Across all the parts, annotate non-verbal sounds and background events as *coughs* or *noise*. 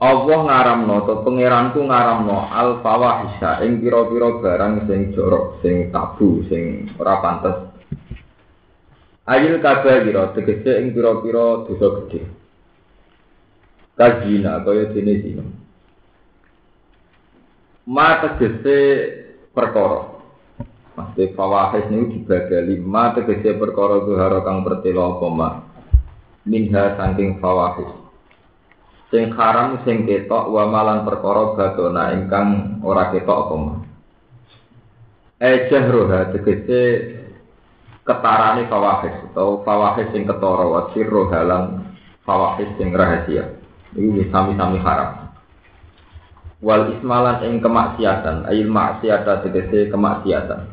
Allah ngaramno to pangeranku ngaramno al fawahisha ing pira-pira barang sing jorok, sing tabu, sing ora pantes. Ayil kabira tegese ing pira-pira dosa gedhe. Kajina kaya dene zina. Ma tegese perkara. Maksud fawahis niku dibadali ma tegese perkara zuhara kang pertelo apa ma. Minha saking fawahis sing haram sing ketok wa malan perkara badona ingkang ora ketok apa mah ejahroha tegese ketarane fawahis atau fawahis sing ketara wa sirro halang fawahis sing rahasia. Iki sami-sami haram. Wal ismalan ing kemaksiatan ayil maksiata tegese kemaksiatan.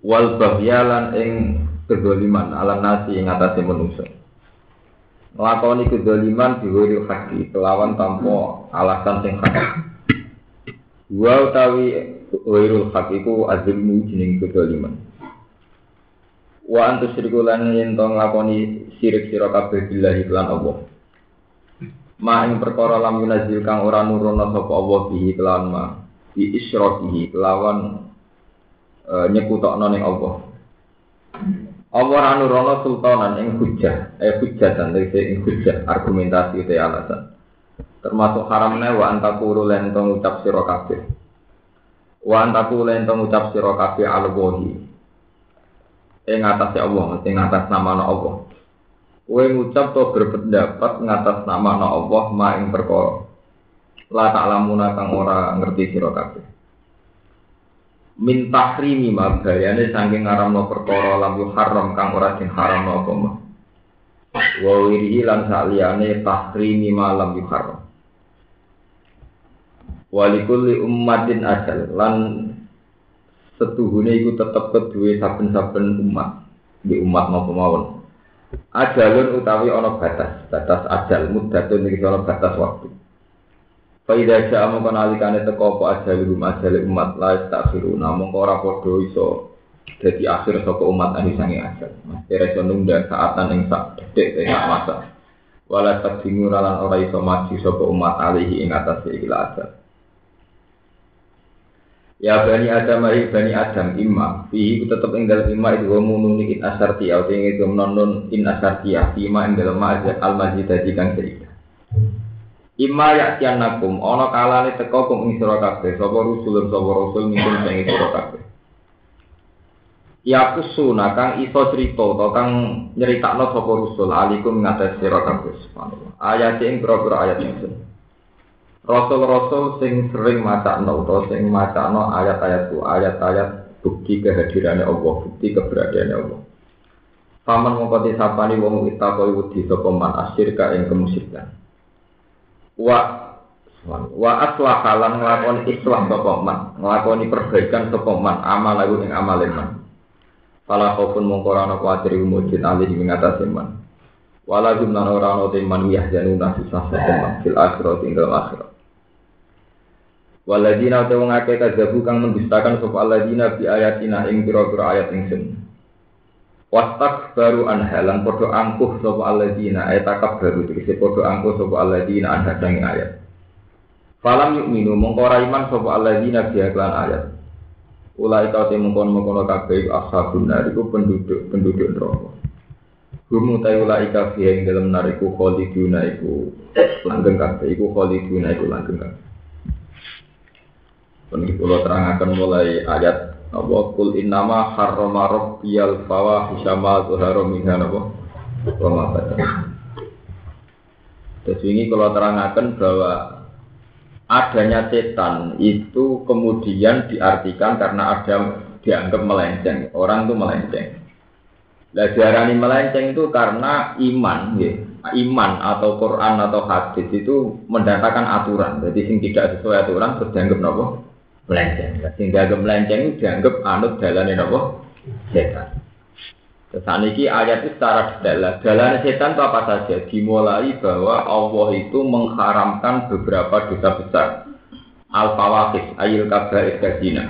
Wal bahyalan ing kedoliman ala nasi ing atase manusia nglakoni kedzaliman diwiri haki kelawan tanpa alasan sing hak. Wa utawi wirul hak iku azilmu jeneng kedzaliman. Wa antus syiriku lan yen to nglakoni sirik sira kabeh billahi lan Allah. Ma ing perkara lam yunazil kang ora nurono sapa Allah bihi kelawan ma bi isyrakihi kelawan e, nyekutokno ning Allah. Allah ora nurono sultanan ing hujjah, eh hujjah dan ing hujjah argumentasi te alasan. Termasuk haramnya wa antakuru lan to ngucap sira kabeh. Wa antaku lan to ngucap sira kabeh al-wahi. Ing atase Allah, ing atas nama Allah. Kowe ngucap to berpendapat ngatas nama Allah ma ing perkara. La ta'lamuna kang ora ngerti sira kabeh min tahrimi ma bayane saking ngaramno perkara lam haram kang ora den haramno apa mah wa wirihi lan saliyane tahrimi ma lam haram walikulli ummatin ajal lan setuhune iku tetep kedue saben-saben umat di umat napa mawon. Ajalun utawi ana batas batas ajal muddatun iki ana batas waktu Faida sya mongko nalikane teko apa ajal rumah ajal umat la takhiru namung ora padha iso dadi akhir saka umat ahli sange ajal. Mesti reso nunda saatan ing sak detik ing masa. Wala takdimu lan ora iso maju saka umat alihi ing atas ila ajal. Ya bani Adam ai bani Adam imma fihi tetep ing dalem imma itu munun in asarti au ing itu non in asarti ya imma ing dalem al majid dadi kang cerita. Ima yakian nakum, ono kalane teko kum ing sira kabeh, sapa rusul sapa rasul mungkin sing sira kabeh. Ya kusuna kang iso cerita to kang nyeritakno sapa rusul alikum ngatas sira kabeh. Ayat ing pira-pira ayat ingsun. Rasul-rasul sing sering macakno utawa sing macakno ayat-ayatku, ayat-ayat bukti kehadirannya Allah, bukti keberadaannya Allah. Paman mongko disapani wong itakoi wedi sapa man asyirka ing wa wa aslah lan nglakoni islah sapa man. Nglakoni perbaikan sapa man. Amal lagu ing amale man. Fala khaufun mongko ora ana kuwatir mujud alih ing ngatasé man. Wala gumna ora ana te man wiyah januna susah sapa man fil akhirat ing akhirat Waladina te wong akeh kadzabu kang mendustakan sapa aladina bi ayatina ing pira-pira ayat ingsun Wastak baru anhalan podo angkuh sopo aladina ayat takab baru tegese podo angkuh sopo aladina anha sangi ayat. Falam yuk minu mengkora iman sopo aladina biya klan ayat. Ulai kau te mengkono mengkono kabeh ashabun nariku penduduk penduduk neraka. Gumu tay ulai kabeh ing dalam nariku khaliduna iku langgeng kabeh iku khaliduna iku langgeng kabeh. Pun kula mulai ayat apa kul innama harrama rabbiyal fawahisha ma zuhara minha apa wa ma Terus ini kalau terangkan bahwa adanya setan itu kemudian diartikan karena ada dianggap melenceng, orang itu melenceng. Nah, diarani melenceng itu karena iman, ya. iman atau Quran atau hadis itu mendatangkan aturan. Jadi sing tidak sesuai aturan terus dianggap nopo melenceng. Sehingga dianggap melenceng dianggap anut jalannya nopo setan. Saat ini ayat itu secara detail. Jalan setan itu apa saja? Dimulai bahwa Allah itu mengharamkan beberapa dosa besar. Al-Fawakis, Ayil Kabair Kazina.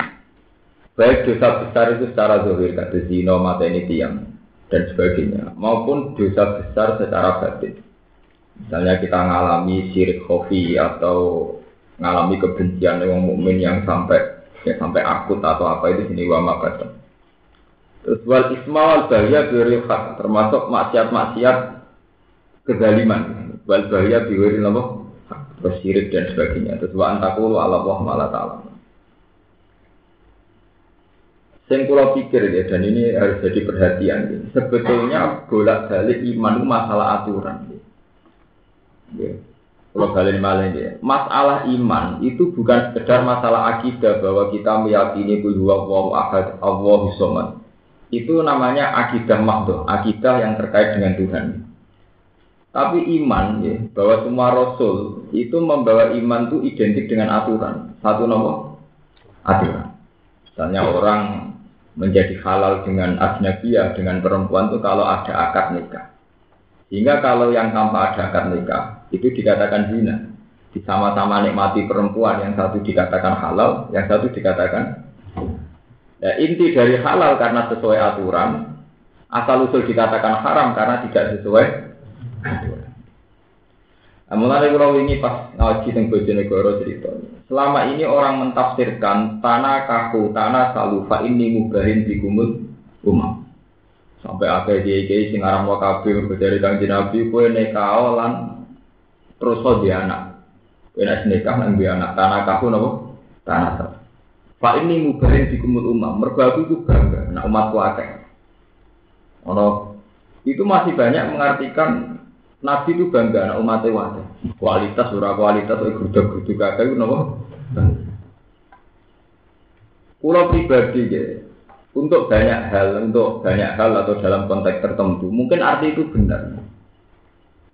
Baik dosa besar itu secara zahir, kata zina, mata ini tiang, dan sebagainya. Maupun dosa besar secara batin. Misalnya kita mengalami syirik khofi atau mengalami kebencian yang mukmin yang sampai ya sampai akut atau apa itu sini wama batam. Terus wal isma wal bahaya biwiri hak termasuk maksiat-maksiat kezaliman. Wal bahaya biwiri apa? Terus syirik dan sebagainya. Terus wa antakulu ala Allah malah ta'ala. Sing kula pikir ya, dan ini harus jadi perhatian. Ya. Sebetulnya bolak balik iman itu masalah aturan. Ya. Kalau balik malah ya. Masalah iman itu bukan sekedar masalah akidah bahwa kita meyakini bahwa Allah ahad, Allah somad itu namanya akidah makhluk, akidah yang terkait dengan Tuhan. Tapi iman, ya, bahwa semua rasul itu membawa iman itu identik dengan aturan. Satu nomor aturan. Misalnya orang menjadi halal dengan ajnabiyah dengan perempuan itu kalau ada akad nikah. Sehingga kalau yang tanpa ada akad nikah itu dikatakan zina. Sama-sama nikmati perempuan yang satu dikatakan halal, yang satu dikatakan Ya, inti dari halal karena sesuai aturan, asal usul dikatakan haram karena tidak sesuai aturan. Nah, mulai kalau ini pas ngaji tentang Bojonegoro cerita. Selama ini orang mentafsirkan tanah kaku, tanah salufa ini mubahin di kumul umam. Sampai akhir dia sing aran wakabe dari kang Nabi kue nekao terus di anak. Kue nikah nang anak tanah kaku nopo tanah salufa. Pak ini mubarin di kumul umam, merbaku itu bangga, nah umatku akeh. Ono itu masih banyak mengartikan Nabi itu bangga, nah umatnya wadah. Kualitas, surah kualitas, geruduk-geruduk kakek itu nopo. Pulau pribadi ya, untuk banyak hal, untuk banyak hal atau dalam konteks tertentu, mungkin arti itu benar.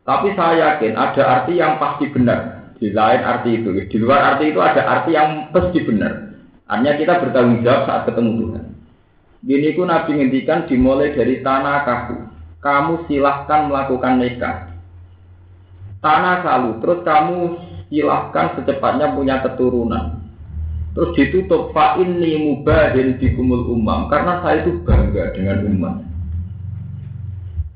Tapi saya yakin ada arti yang pasti benar. Di lain arti itu, di luar arti itu ada arti yang pasti benar. Hanya kita bertanggung jawab saat ketemu Tuhan. Gini ku Nabi ngendikan dimulai dari tanah kaku. Kamu silahkan melakukan nikah. Tanah salu. Terus kamu silahkan secepatnya punya keturunan. Terus ditutup fa ini mubahin kumul umam. Karena saya itu bangga dengan umat.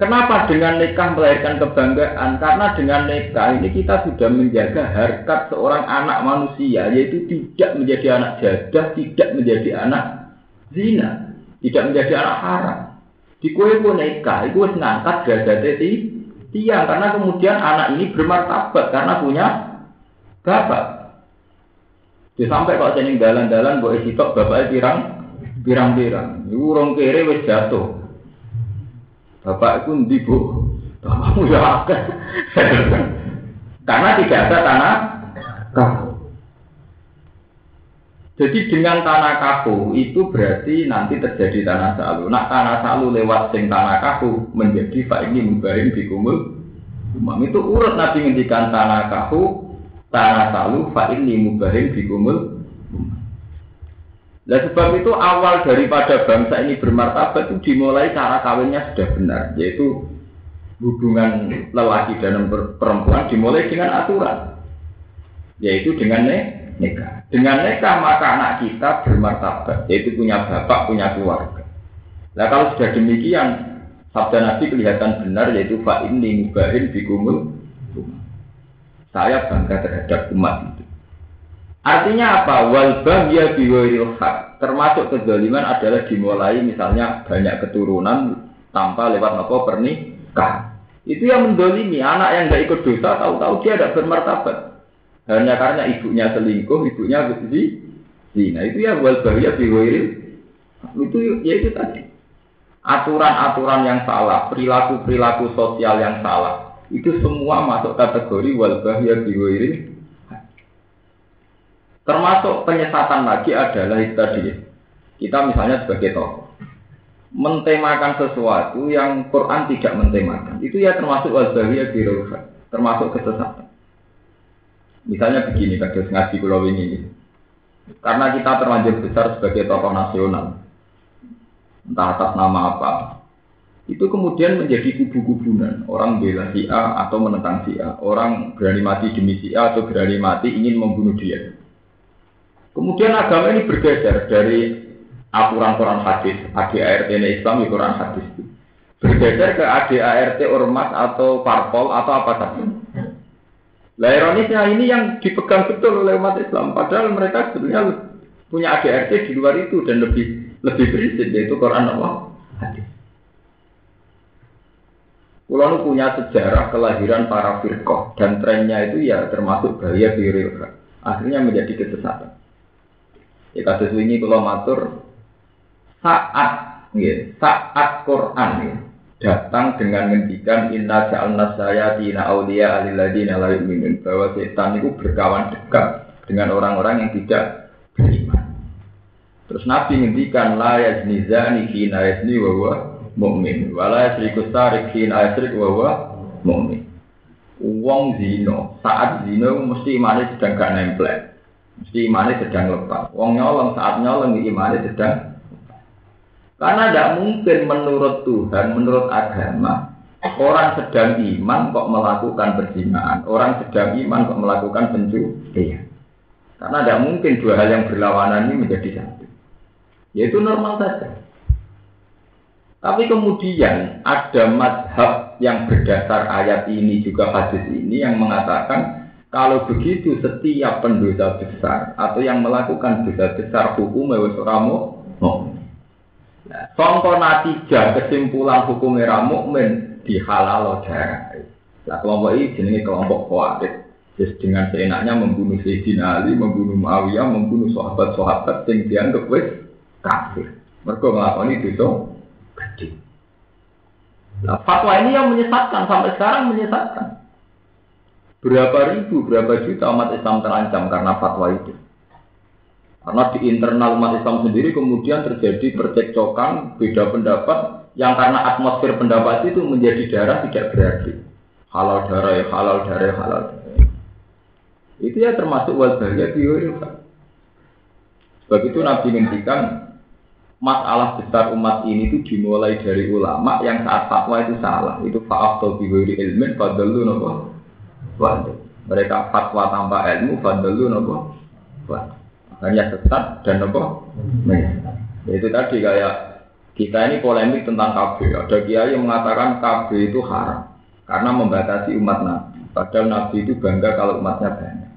Kenapa dengan nikah melahirkan kebanggaan? Karena dengan nikah ini kita sudah menjaga harkat seorang anak manusia, yaitu tidak menjadi anak jadah, tidak menjadi anak zina, tidak menjadi anak haram. Di kue pun nikah, itu harus ngangkat derajatnya tiang, karena kemudian anak ini bermartabat karena punya bapak. Jadi sampai kok jenis dalan-dalan boleh sitok bapaknya pirang, pirang-pirang. Ibu urung kere wis jatuh. Bapak itu ndi bu? Bapakmu ya. Karena *laughs* tidak ada tanah kaku. Jadi dengan tanah kaku itu berarti nanti terjadi tanah salu. Nah tanah salu lewat sing tanah kaku menjadi pak ini mubarin di kumul. Umam itu urut nabi ngendikan tanah kaku, tanah salu pak ini mubarin di kumul Nah sebab itu awal daripada bangsa ini bermartabat itu dimulai cara kawinnya sudah benar, yaitu hubungan lelaki dan perempuan dimulai dengan aturan, yaitu dengan nikah. Dengan nikah maka anak kita bermartabat, yaitu punya bapak, punya keluarga. Nah kalau sudah demikian, sabda Nabi kelihatan benar, yaitu fa ini bikumul. Saya bangga terhadap umat. Artinya apa? Wal bahya biwairil hak. Termasuk kezaliman adalah dimulai misalnya banyak keturunan tanpa lewat apa pernikahan. Itu yang mendolimi anak yang tidak ikut dosa tahu-tahu dia tidak bermartabat. Hanya karena ibunya selingkuh, ibunya di Nah itu ya wal bahya biwairil Itu ya itu tadi. Aturan-aturan yang salah, perilaku-perilaku sosial yang salah, itu semua masuk kategori wal bahya biwiri. Termasuk penyesatan lagi adalah itu tadi. Kita misalnya sebagai tokoh mentemakan sesuatu yang Quran tidak mentemakan. Itu ya termasuk bahya biwiri, termasuk kesesatan. Misalnya begini, kados ngaji pulau ini. Karena kita terlanjur besar sebagai tokoh nasional, entah atas nama apa, itu kemudian menjadi kubu-kubunan. Orang bela si A atau menentang si A. Orang berani mati demi si A atau berani mati ingin membunuh dia. Kemudian agama ini bergeser dari aturan Quran hadis, ADART Islam di Quran hadis itu. Bergeser ke ADART ormas atau parpol atau apa saja. Lah ironisnya ini yang dipegang betul oleh umat Islam. Padahal mereka sebenarnya punya ADART di luar itu dan lebih lebih prinsip yaitu Quran Allah hadis. Pulau punya sejarah kelahiran para firqoh dan trennya itu ya termasuk bahaya biril akhirnya menjadi kesesatan. Ya kasus ini kalau matur saat ya, saat Quran ya, datang dengan ngendikan inna ja'alna saya dina aulia aliladina la yu'minun bahwa setan itu berkawan dekat dengan orang-orang yang tidak beriman. Terus Nabi ngendikan la yazni zani hina yazni wa huwa mu'min. Wa la yasriku sarik hina yasrik wa zino, saat zino mesti imane sedang gak nempel. Mesti imane sedang lepas. Wong nyolong saat nyolong imane sedang karena tidak mungkin menurut Tuhan, menurut agama, orang sedang iman kok melakukan perzinahan, orang sedang iman kok melakukan pencurian. Karena tidak mungkin dua hal yang berlawanan ini menjadi satu. Ya itu normal saja. Tapi kemudian ada madhab yang berdasar ayat ini juga hadis ini yang mengatakan kalau begitu setiap pendosa besar atau yang melakukan dosa besar hukum wis ramu Nah, contoh natijah kesimpulan hukum era mukmin dihalal darah. Nah, kelompok ini jenenge kelompok khawarij. Jadi dengan seenaknya membunuh Sayyidina Ali, membunuh Muawiyah, membunuh sahabat-sahabat yang dianggap wis kafir. Mereka melakukan itu gede. Nah, fatwa ini yang menyesatkan sampai sekarang menyesatkan. Berapa ribu, berapa juta umat Islam terancam karena fatwa itu. Karena di internal umat Islam sendiri kemudian terjadi percekcokan, beda pendapat, yang karena atmosfer pendapat itu menjadi darah tidak berarti. Halal darah ya halal darah ya halal darah. Itu ya termasuk wajahnya biorifat. Sebab itu Nabi ngendikan masalah besar umat ini itu dimulai dari ulama yang saat fatwa itu salah. Itu faaf bihuri ilmin fadalu nopo. Mereka fatwa tanpa ilmu fadalu nopo. Hanya sesat dan nopo. Ya, itu tadi kayak kita ini polemik tentang KB. Ada kiai yang mengatakan KB itu haram karena membatasi umat Nabi. Padahal Nabi itu bangga kalau umatnya banyak.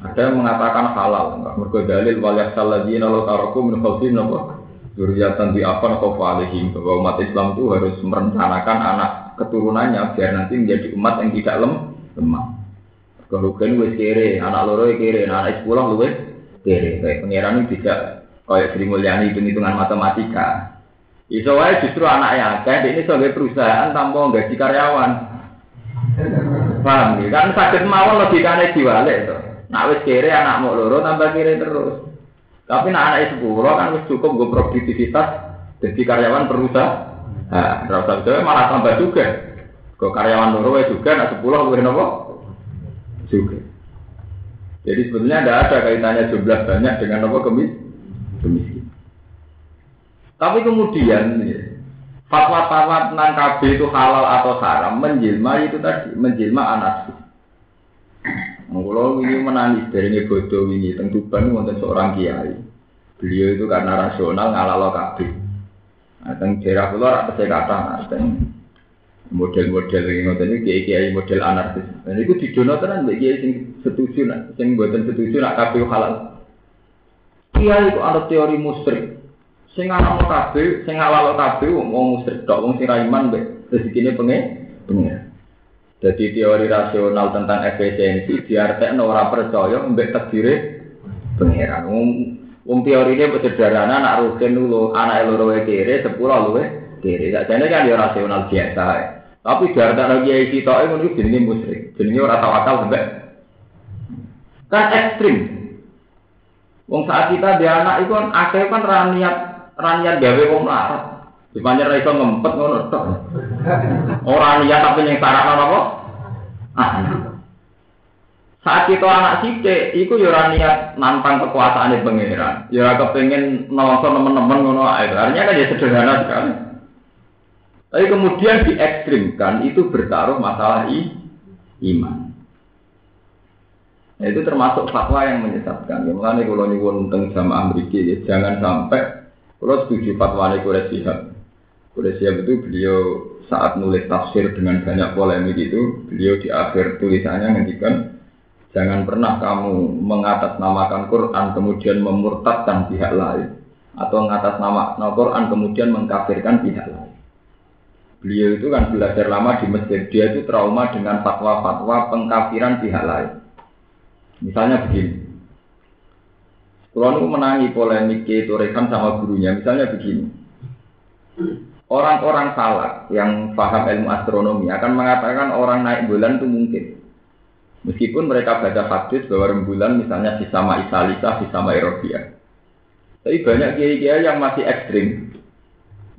Ada yang mengatakan halal, enggak mergo dalil wal yasalladina law taraku min khalfihim nopo Duriatan di apa alihim bahwa umat Islam itu harus merencanakan anak keturunannya biar nanti menjadi umat yang tidak lem, lemah. Kalau kan wes kere, anak loro kere, anak sekolah lu kere. Kayak pangeran itu tidak kayak Sri Mulyani hitung hitungan matematika. Iso wae justru anak yang akeh ini sebagai perusahaan tanpa gaji karyawan. Paham ya? Kan sakit mawon logikane diwalik to. Nak wis kere anak mau loro tambah kere terus. Tapi nak anak sepuluh kan harus cukup gue produktivitas jadi karyawan perusahaan. Nah, itu malah tambah juga. Ke karyawan loro juga nak sepuluh gue nopo juga. Jadi sebetulnya tidak ada kaitannya jumlah banyak dengan nopo kemis kemiskin. Tapi kemudian fatwa-fatwa tentang KB itu halal atau haram menjelma itu tadi menjelma anarkis. Kalau ini menangis dari ini bodoh ini, tentu wonten seorang kiai. Beliau itu karena rasional ngalalo. Nah, teng daerah ora saya kata, teng model-model yang ngoten iki kiai-kiai model anarkis. Dan itu didono tenan mbek kiai sing setuju nak sing setuju nak halal. Kiai itu ada teori musyrik. Sing ana kabeh, sing halal kabeh wong musyrik tok, wong sing ra iman pengen pengen. Jadi teori rasional tentang efisiensi diartekno ora percaya mbek takdire pangeran. Wong Wong teorine sederhana anak rugen dulu, anak loro kere, sepuluh luwe kere. Sakjane kan ya rasional biasa. Tapi darah kiai sitoke ngono iku jenenge musyrik. Jenenge ora tau akal sampe. Kan ekstrim. Wong saat kita dia anak itu kan akeh kan raniat raniat gawe wong larat. Dipanjer ra iso ngempet ngono tok. Ora niat tapi yang sarana apa? Ah. Saat kita anak sithik, iku yo ora niat nantang kekuasaane pangeran. Ya ora kepengin nelongso teman-teman ngono ae. Artinya kan ya sederhana sekali. Tapi kemudian diekstrimkan itu bertaruh masalah i, iman. Nah, itu termasuk fatwa yang menyesatkan. Ya, mulanya kalau nyuwun tentang sama Amerika, ya, jangan sampai kalau setuju fatwa Quraish Shihab. Quraish Shihab itu beliau saat nulis tafsir dengan banyak polemik itu, beliau di akhir tulisannya ngendikan Jangan pernah kamu mengatasnamakan Quran kemudian memurtadkan pihak lain atau mengatasnamakan Quran kemudian mengkafirkan pihak lain. Beliau itu kan belajar lama di masjid, dia itu trauma dengan fatwa-fatwa pengkafiran pihak lain. Misalnya begini, kalau menangi polemik itu rekan sama gurunya, misalnya begini. Orang-orang salak yang paham ilmu astronomi akan mengatakan orang naik bulan itu mungkin. Meskipun mereka baca hadis bahwa rembulan misalnya sama Isalisa, sama Eropia. Tapi banyak kiai-kiai yang masih ekstrim.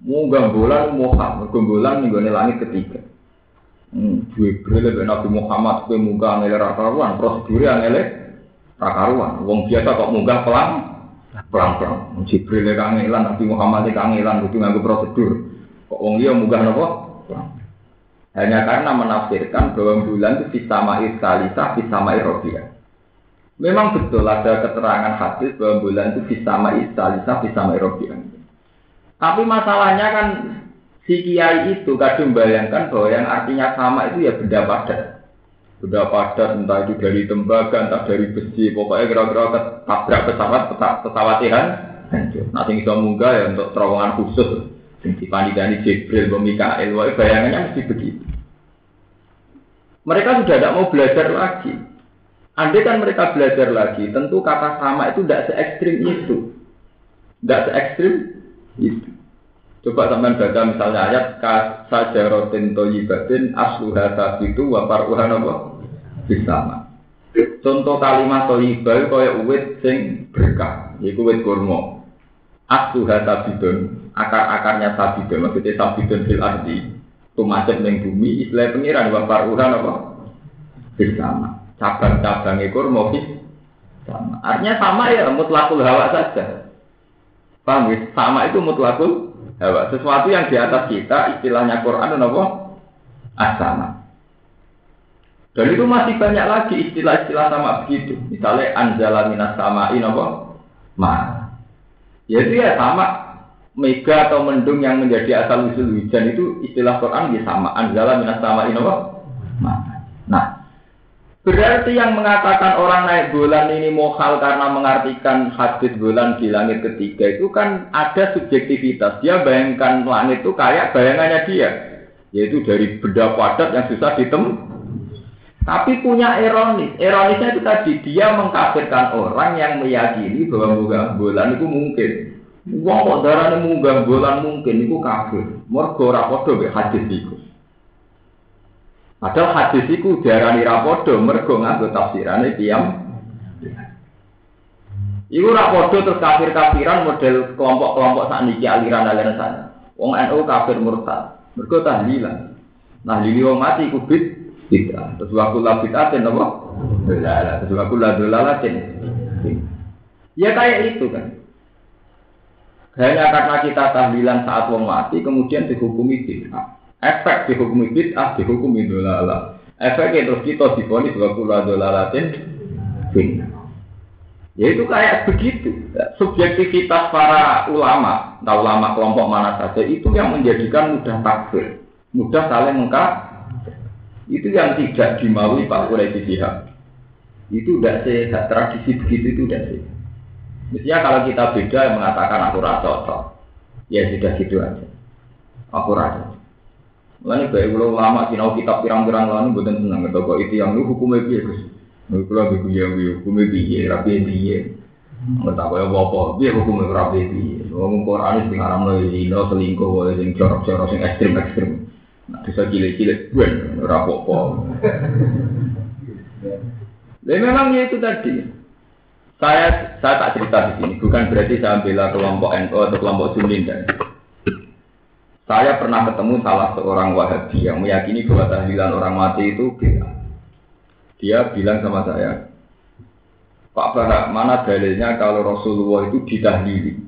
Munggah bulan Muhammad, bulan minggu langit ketiga. Hmm, Jibril lebih Nabi Muhammad kue munggah ngele rakaruan, prosedur yang ngele rakaruan. Wong biasa kok munggah pelan, pelan pelan. Jibril kangelan, Nabi Muhammad kangelan, itu nganggo prosedur. Kok wong dia munggah nopo? Hanya karena menafsirkan bahwa bulan itu sama iskalisa, sama Eropia. Memang betul ada keterangan hadis bahwa bulan itu sama iskalisa, sama Eropia. Tapi masalahnya kan si kiai itu kadang bayangkan bahwa yang artinya sama itu ya benda padat. Benda padat entah itu dari tembaga, entah dari besi, pokoknya kira-kira tabrak pesawat, pesawat Tuhan. Nanti bisa munggah ya untuk terowongan khusus. Yang dipanikani Jibril, Mikael, bayangannya mesti begitu. Mereka sudah tidak mau belajar lagi. Andai kan mereka belajar lagi, tentu kata sama itu tidak se ekstrim itu. Tidak se ekstrim itu. Coba teman baca misalnya ayat kasajaratin toyibatin asluha sabitu wa apa? Bisama. Contoh kalimat toyibah kaya uwit sing berkah, yaitu uwit kurma. Asluha sabidun, akar-akarnya sabidun, maksudnya sabidun fil ardi, tumacet ning bumi, istilah pengiran wa apa? Bersama. Cabang-cabang ekor mau sama. Artinya sama ya mutlakul hawa saja. Paham ya? Sama itu mutlakul hawa. Sesuatu yang di atas kita, istilahnya Quran apa? Asama. Dan itu masih banyak lagi istilah-istilah sama begitu. Misalnya anjala minas samain apa? Ma. Ya ya sama mega atau mendung yang menjadi asal usul hujan itu istilah Quran ya sama anzala minas sama apa? Nah, berarti yang mengatakan orang naik bulan ini mohal karena mengartikan hadis bulan di langit ketiga itu kan ada subjektivitas. Dia bayangkan langit itu kayak bayangannya dia, yaitu dari benda padat yang susah ditem. Tapi punya ironis. Ironisnya itu tadi dia mengkafirkan orang yang meyakini bahwa bulan itu mungkin. Wong kok darane munggah bulan mungkin itu kafir. Mergo ora padha hadis iku. Padahal hadis iku diarani ra mergo nganggo tafsirane diam. Iku ora padha terus kafir-kafiran model kelompok-kelompok sakniki aliran-aliran sana. Wong NU kafir murtad. Mergo tahlilan. Nah, lili wong mati iku bid bid'ah. Terus waktu la bid'atin apa? Dolalah. Terus waktu la dolalatin. Ya kayak itu kan. Hanya karena kita tahlilan saat wong mati, kemudian dihukumi bid'ah. Efek dihukumi bid'ah, dihukumi dolalah. Efek itu kita diponis wa kula dolalatin bid'ah. Ya itu kayak begitu. Subjektivitas para ulama, entah ulama kelompok mana saja, itu yang menjadikan mudah takfir. Mudah saling mengkafir itu yang tidak dimaui Pak Quraisy Sihab. Itu tidak sehat, tradisi begitu itu tidak sehat. Mestinya kalau kita beda mengatakan aku rasa cocok, ya sudah gitu aja. Aku rasa. Baik kalau lama sinau kitab pirang-pirang lalu bukan senang kok itu yang lu hukumnya biar Gus. Lu kalau begitu ya hukumnya biar rapi biar. Nggak tahu ya apa, dia hukum ora piye. Wong Quran sing haramno zina selingkuh wae sing jorok-jorok sing ekstrem-ekstrem. Nah, bisa cilik-cilik ben ora apa-apa. Lah memang ya itu tadi. Saya saya tak cerita di sini, bukan berarti saya bela kelompok NU atau kelompok Sunni dan saya pernah ketemu salah seorang Wahabi yang meyakini bahwa tahlilan orang mati itu beda. Dia bilang sama saya, Pak Barak, mana dalilnya kalau Rasulullah itu ditahlili?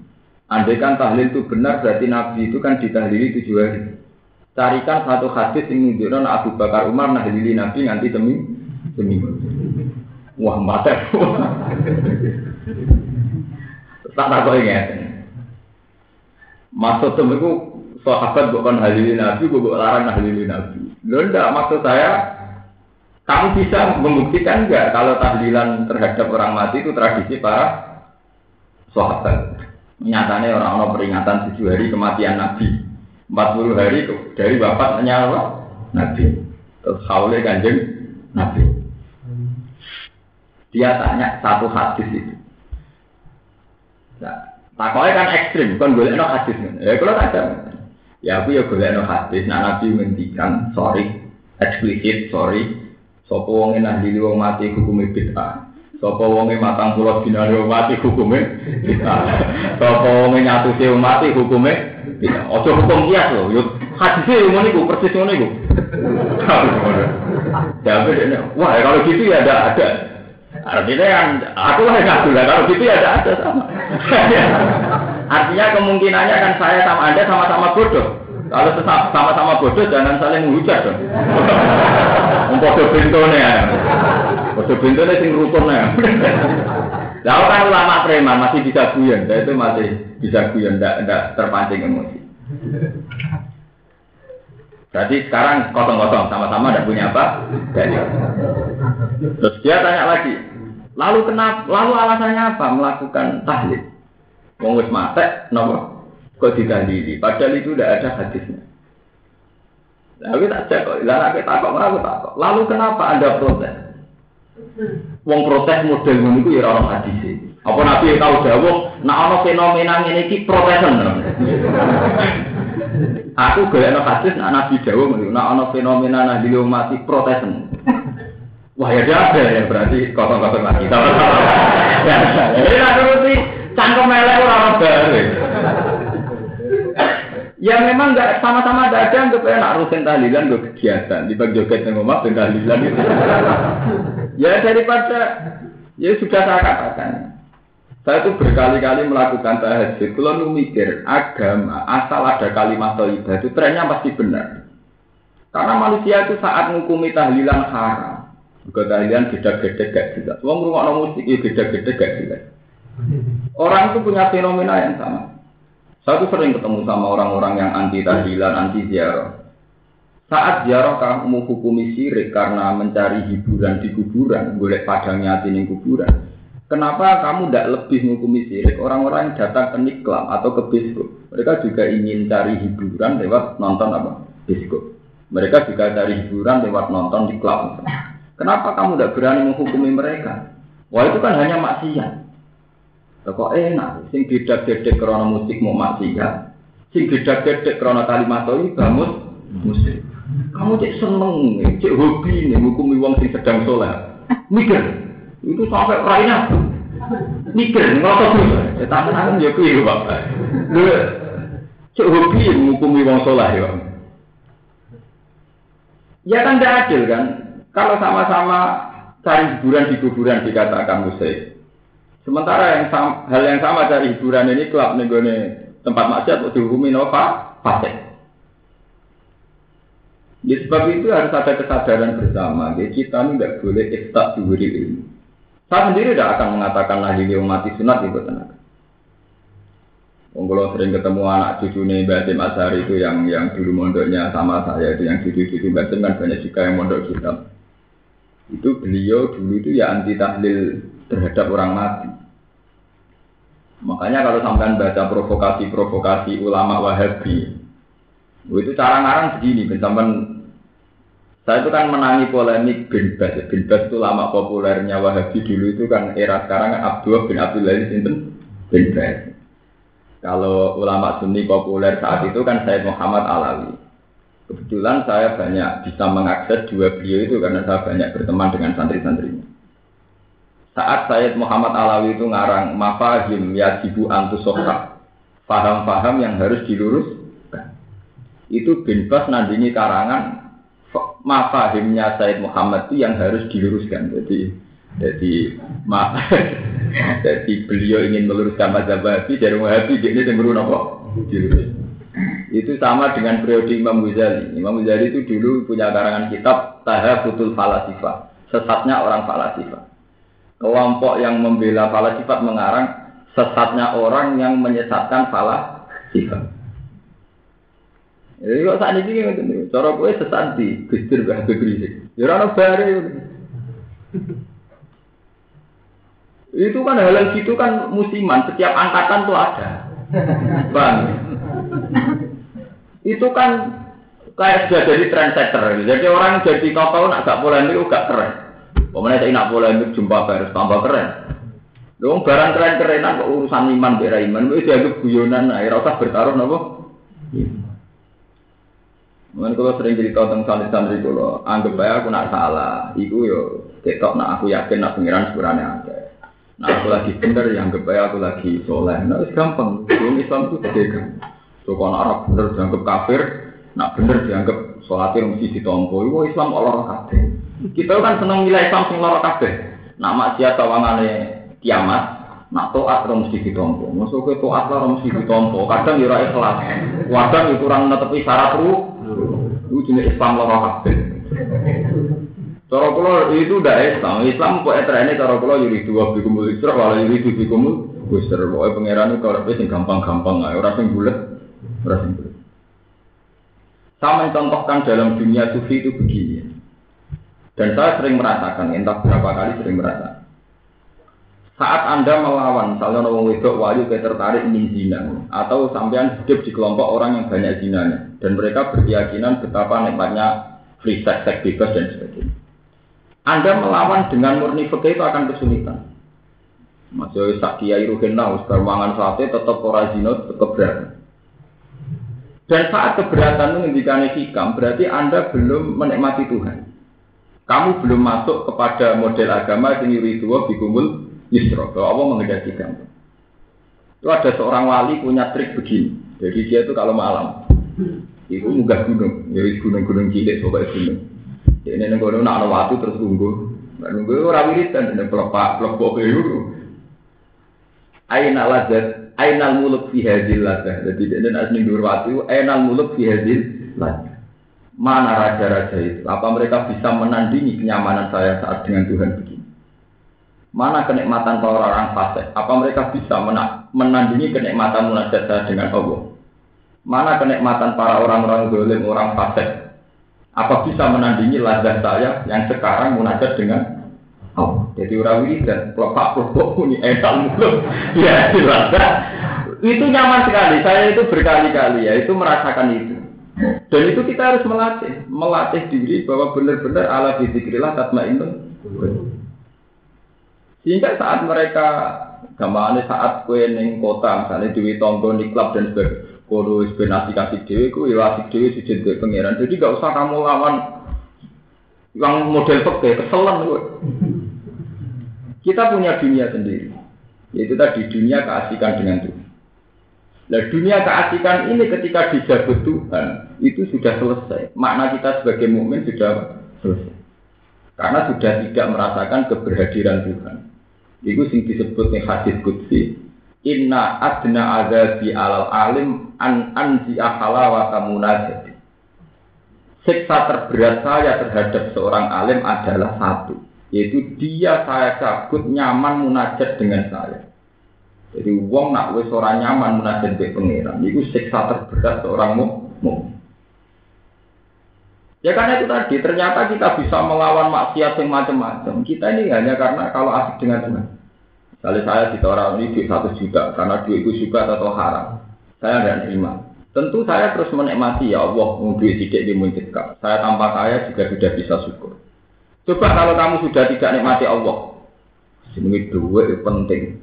Andai kan tahlil itu benar, berarti Nabi itu kan ditahlili tujuh hari. Carikan satu hadis yang menunjukkan Abu Bakar Umar nahlili Nabi nanti demi seminggu. Wah, mati. Tak tahu ingat. Maksud itu sahabat bukan halili Nabi, bukan larang halili Nabi. Lo enggak, maksud saya kamu bisa membuktikan enggak kalau tahlilan terhadap orang mati itu tradisi para sahabat? Nyatanya orang-orang peringatan tujuh hari kematian Nabi. 40 hari dari bapaknya apa? Nabi. Terus kanjeng Nabi. Dia tanya satu hadis itu. Nah, takoi kan ekstrim, kan boleh no hadis. Ya kalau ada, ya aku ya boleh no hadis. Nah Nabi menghentikan, sorry, eksplisit, sorry, Sopo wonge nahdili wong mati hukume bid'ah. Sopo wonge matang pulau dinari wong mati hukume bid'ah. Sopo wonge nyatusi wong mati hukume bid'ah. Ojo hukum kias lho. Yo hadise ngono iku persis ngono iku. Ya wah kalau gitu ya ada ada. Artinya yang aku lah yang ngaku lah. Kalau gitu ya ada ada sama. Artinya kemungkinannya kan saya sama anda sama-sama bodoh. Kalau sama-sama bodoh jangan saling menghujat dong. Podo bintone ya. Podo bintone sing rukun ya. Lah kan ulama preman masih bisa guyon, saya itu masih bisa guyon, tidak terpancing emosi. Berarti sekarang kosong-kosong, sama-sama tidak punya apa? Jadi, terus dia tanya lagi, lalu kenapa? Lalu alasannya apa melakukan tahlil? Wong wis mate, nopo? Kok ditahlili? Padahal itu tidak ada hadisnya. Tapi tak cek kok, lah kita takut, aku takut. Lalu kenapa anda protes? Wong protes model ini itu ya orang hadis Apa nabi tahu jawab? Nah ono fenomena ini ki protesan. Aku ono hadis, nah nabi jawab, nah ono fenomena nah di mati protesan. Wah ya ada ya berarti kosong-kosong lagi. *laughs* Ya, nak nuruti cangkem melek orang baru. Ya memang nggak sama-sama ada ada yang rutin tahlilan gue kegiatan di bagi joget yang ngomong dan tahlilan itu. ya daripada ya sudah saya katakan. Saya itu berkali-kali melakukan tahajud. Kalau mikir agama asal ada kalimat thayyibah itu trennya pasti benar. Karena manusia itu saat menghukumi tahlilan haram. Juga tahlilan beda-beda gak jelas. Wong orang musik ya beda-beda gak jelas. Orang itu punya fenomena yang sama. Saya sering ketemu sama orang-orang yang anti tahlilan, anti ziarah. Saat ziarah kamu hukumi sirik karena mencari hiburan di kuburan, boleh padangnya di kuburan. Kenapa kamu tidak lebih menghukumi sirik orang-orang yang datang ke niklam atau ke biskop? Mereka juga ingin cari hiburan lewat nonton apa? Biskop. Mereka juga cari hiburan lewat nonton di klub. Kenapa kamu tidak berani menghukumi mereka? Wah itu kan hanya maksiat. Kok enak, sing beda-beda karena musik mau maksiat, sing beda-beda karena kalimat itu bamus musik. Kamu cek seneng, cek hobi nih, ngukumi wong sing sedang sholat. Mikir, itu sampai raina. Mikir, nggak tahu ya tangan ya kuy bapak. Lu cek hobi ngukumi wong sholat ya. Ya kan tidak adil kan? Kalau sama-sama cari hiburan di kuburan dikatakan musik, Sementara yang sama, hal yang sama dari hiburan ini klub nih tempat maksiat untuk dihukumi nova fase. Ya, sebab itu harus ada kesadaran bersama. Ya, kita ini tidak boleh ekstak diberi ilmu. Saya sendiri tidak akan mengatakan lagi dia mati sunat itu tenang. Kalau sering ketemu anak cucu nih Basim Asari itu yang yang dulu mondoknya sama saya itu yang cucu-cucu Basim kan banyak juga yang mondok kita. Itu beliau dulu itu ya anti tahlil terhadap orang mati. Makanya kalau sampai baca provokasi-provokasi ulama Wahabi, itu cara ngarang begini, sampai Saya itu kan menangi polemik bin Bas. Bin Bas itu lama populernya Wahabi dulu itu kan era sekarang Abdullah bin Abdullah Sinten bin Bas. Kalau ulama Sunni populer saat itu kan Said Muhammad Alawi. Kebetulan saya banyak bisa mengakses dua beliau itu karena saya banyak berteman dengan santri-santrinya. Saat Said Muhammad Alawi itu ngarang mafahim yajibu antusohah. Faham-faham yang harus diluruskan. Itu bin Bas nandingi karangan mafahimnya Said Muhammad itu yang harus diluruskan. Jadi jadi ma *laughs* jadi beliau ingin meluruskan mazhab Wahabi dari Wahabi dia ini apa? Itu sama dengan periode Imam Ghazali. Imam Ghazali itu dulu punya karangan kitab Tahafutul Falasifah, sesatnya orang falasifah. Kelompok yang membela falasifat mengarang sesatnya orang yang menyesatkan falasifah. Jadi kok saat ini ngoten niku. Cara kowe sesat di Gusdur Mbah Begri. Ya bare. Itu kan hal gitu kan musiman, setiap angkatan tuh ada. Bang. Itu kan kayak sudah jadi trendsetter. Jadi orang jadi kau nak gak polemik gak keren. Pemenang saya nak polemik jumpa harus tambah keren. Dong barang keren-kerenan kok urusan iman bera iman, itu dianggap guyonan, nah, rasa bertaruh nopo. Mungkin kalau sering cerita tentang santri-santri kalau anggap aja aku nak salah, itu yo ketok nak aku yakin nak pengiran sebenarnya ada. Nah aku lagi bener, yang anggap aja aku lagi soleh. Nah itu gampang, belum Islam itu kan. So kalau Arab bener dianggap kafir, nak bener dianggap sholatnya mesti ditompo. Itu Islam Allah kafir. Kita kan seneng nilai Islam sing loro kabeh. Nak maksiat tawangane kiamat, nak toat ora mesti ditompo. Masuk ke toat ora mesti ditompo. Kadang ya ora ikhlas. Kadang ya kurang netepi syarat ru itu jenis Islam loro kabeh. Cara kula itu udah Islam. Islam kok etrene cara kula yuri dua bikumul isra wala yuri dua bikumul busur. Pokoke pangeran itu kalau sing gampang-gampang ae, ora sing bulet, ora sing bulet. Sama contohkan dalam dunia sufi itu begini. Dan saya sering merasakan, entah berapa kali sering merasakan. Saat Anda melawan, misalnya orang wedok wahyu kayak tertarik ingin zina, atau sampean hidup di kelompok orang yang banyak zinanya, dan mereka berkeyakinan betapa nikmatnya free sex, seks bebas dan sebagainya. Anda melawan dengan murni fikih itu akan kesulitan. Masih sak kiai ruhena, us mangan sate tetap ora zina, tetap berat. Dan saat keberatan itu ngendikane hikam, berarti Anda belum menikmati Tuhan. Kamu belum masuk kepada model agama yang yuriduwa bikumul Yusro, bahwa Allah mengendaki kamu. Itu ada seorang wali punya trik begini. Jadi dia itu kalau malam, itu munggah gunung, jadi gunung-gunung cilik, pokoknya gunung. Ini nih gunung nak waktu terus tunggu, nunggu orang wiridan, ini pelepak, pelepok itu. Aina lazat, aina muluk fi hadil lazat. Jadi ini asli dur waktu, aina muluk fi hadil lazat. Mana raja-raja itu? Apa mereka bisa menandingi kenyamanan saya saat dengan Tuhan begini? Mana kenikmatan para orang fasik? Apa mereka bisa menandingi kenikmatan munajat saya dengan Allah? Mana kenikmatan para orang-orang dolim, orang fasik? Apa bisa menandingi lazat saya yang sekarang munajat dengan Allah? Jadi orang dan pelopak pelopak ini etal mulut, *laughs* ya lazat. Itu nyaman sekali. Saya itu berkali-kali ya, itu merasakan itu. Dan itu kita harus melatih, melatih diri bahwa benar-benar ala bizikrillah tatmainnun. Sehingga saat mereka gamane saat kue neng kota misalnya di tonggo di klub dan sebagainya kodo sebenarnya kasih dewi ku ya dewi sujud ke pangeran. Jadi gak usah kamu lawan yang model peke keselan gue kita punya dunia sendiri yaitu tadi dunia keasikan dengan Tuhan Nah dunia keasikan ini ketika dijabut Tuhan itu sudah selesai. Makna kita sebagai mukmin sudah selesai. Karena sudah tidak merasakan keberhadiran Tuhan. Itu sing disebut nih hadis kutsi. Inna adna di alal alim an anzi ahala wa kamunajati. Siksa terberat saya terhadap seorang alim adalah satu, yaitu dia saya cabut nyaman munajat dengan saya. Jadi uang nak wes orang nyaman munajat be pangeran, itu siksa terberat seorang mukmin. Ya karena itu tadi, ternyata kita bisa melawan maksiat yang macam-macam. Kita ini hanya karena kalau asik dengan Tuhan. Kalau saya di orang ini duit satu juta, karena duit itu juga atau haram. Saya tidak terima. Tentu saya terus menikmati ya Allah, duit tidak dimuncikkan. Saya tanpa kaya juga sudah bisa syukur. Coba kalau kamu sudah tidak nikmati Allah, ini duit penting.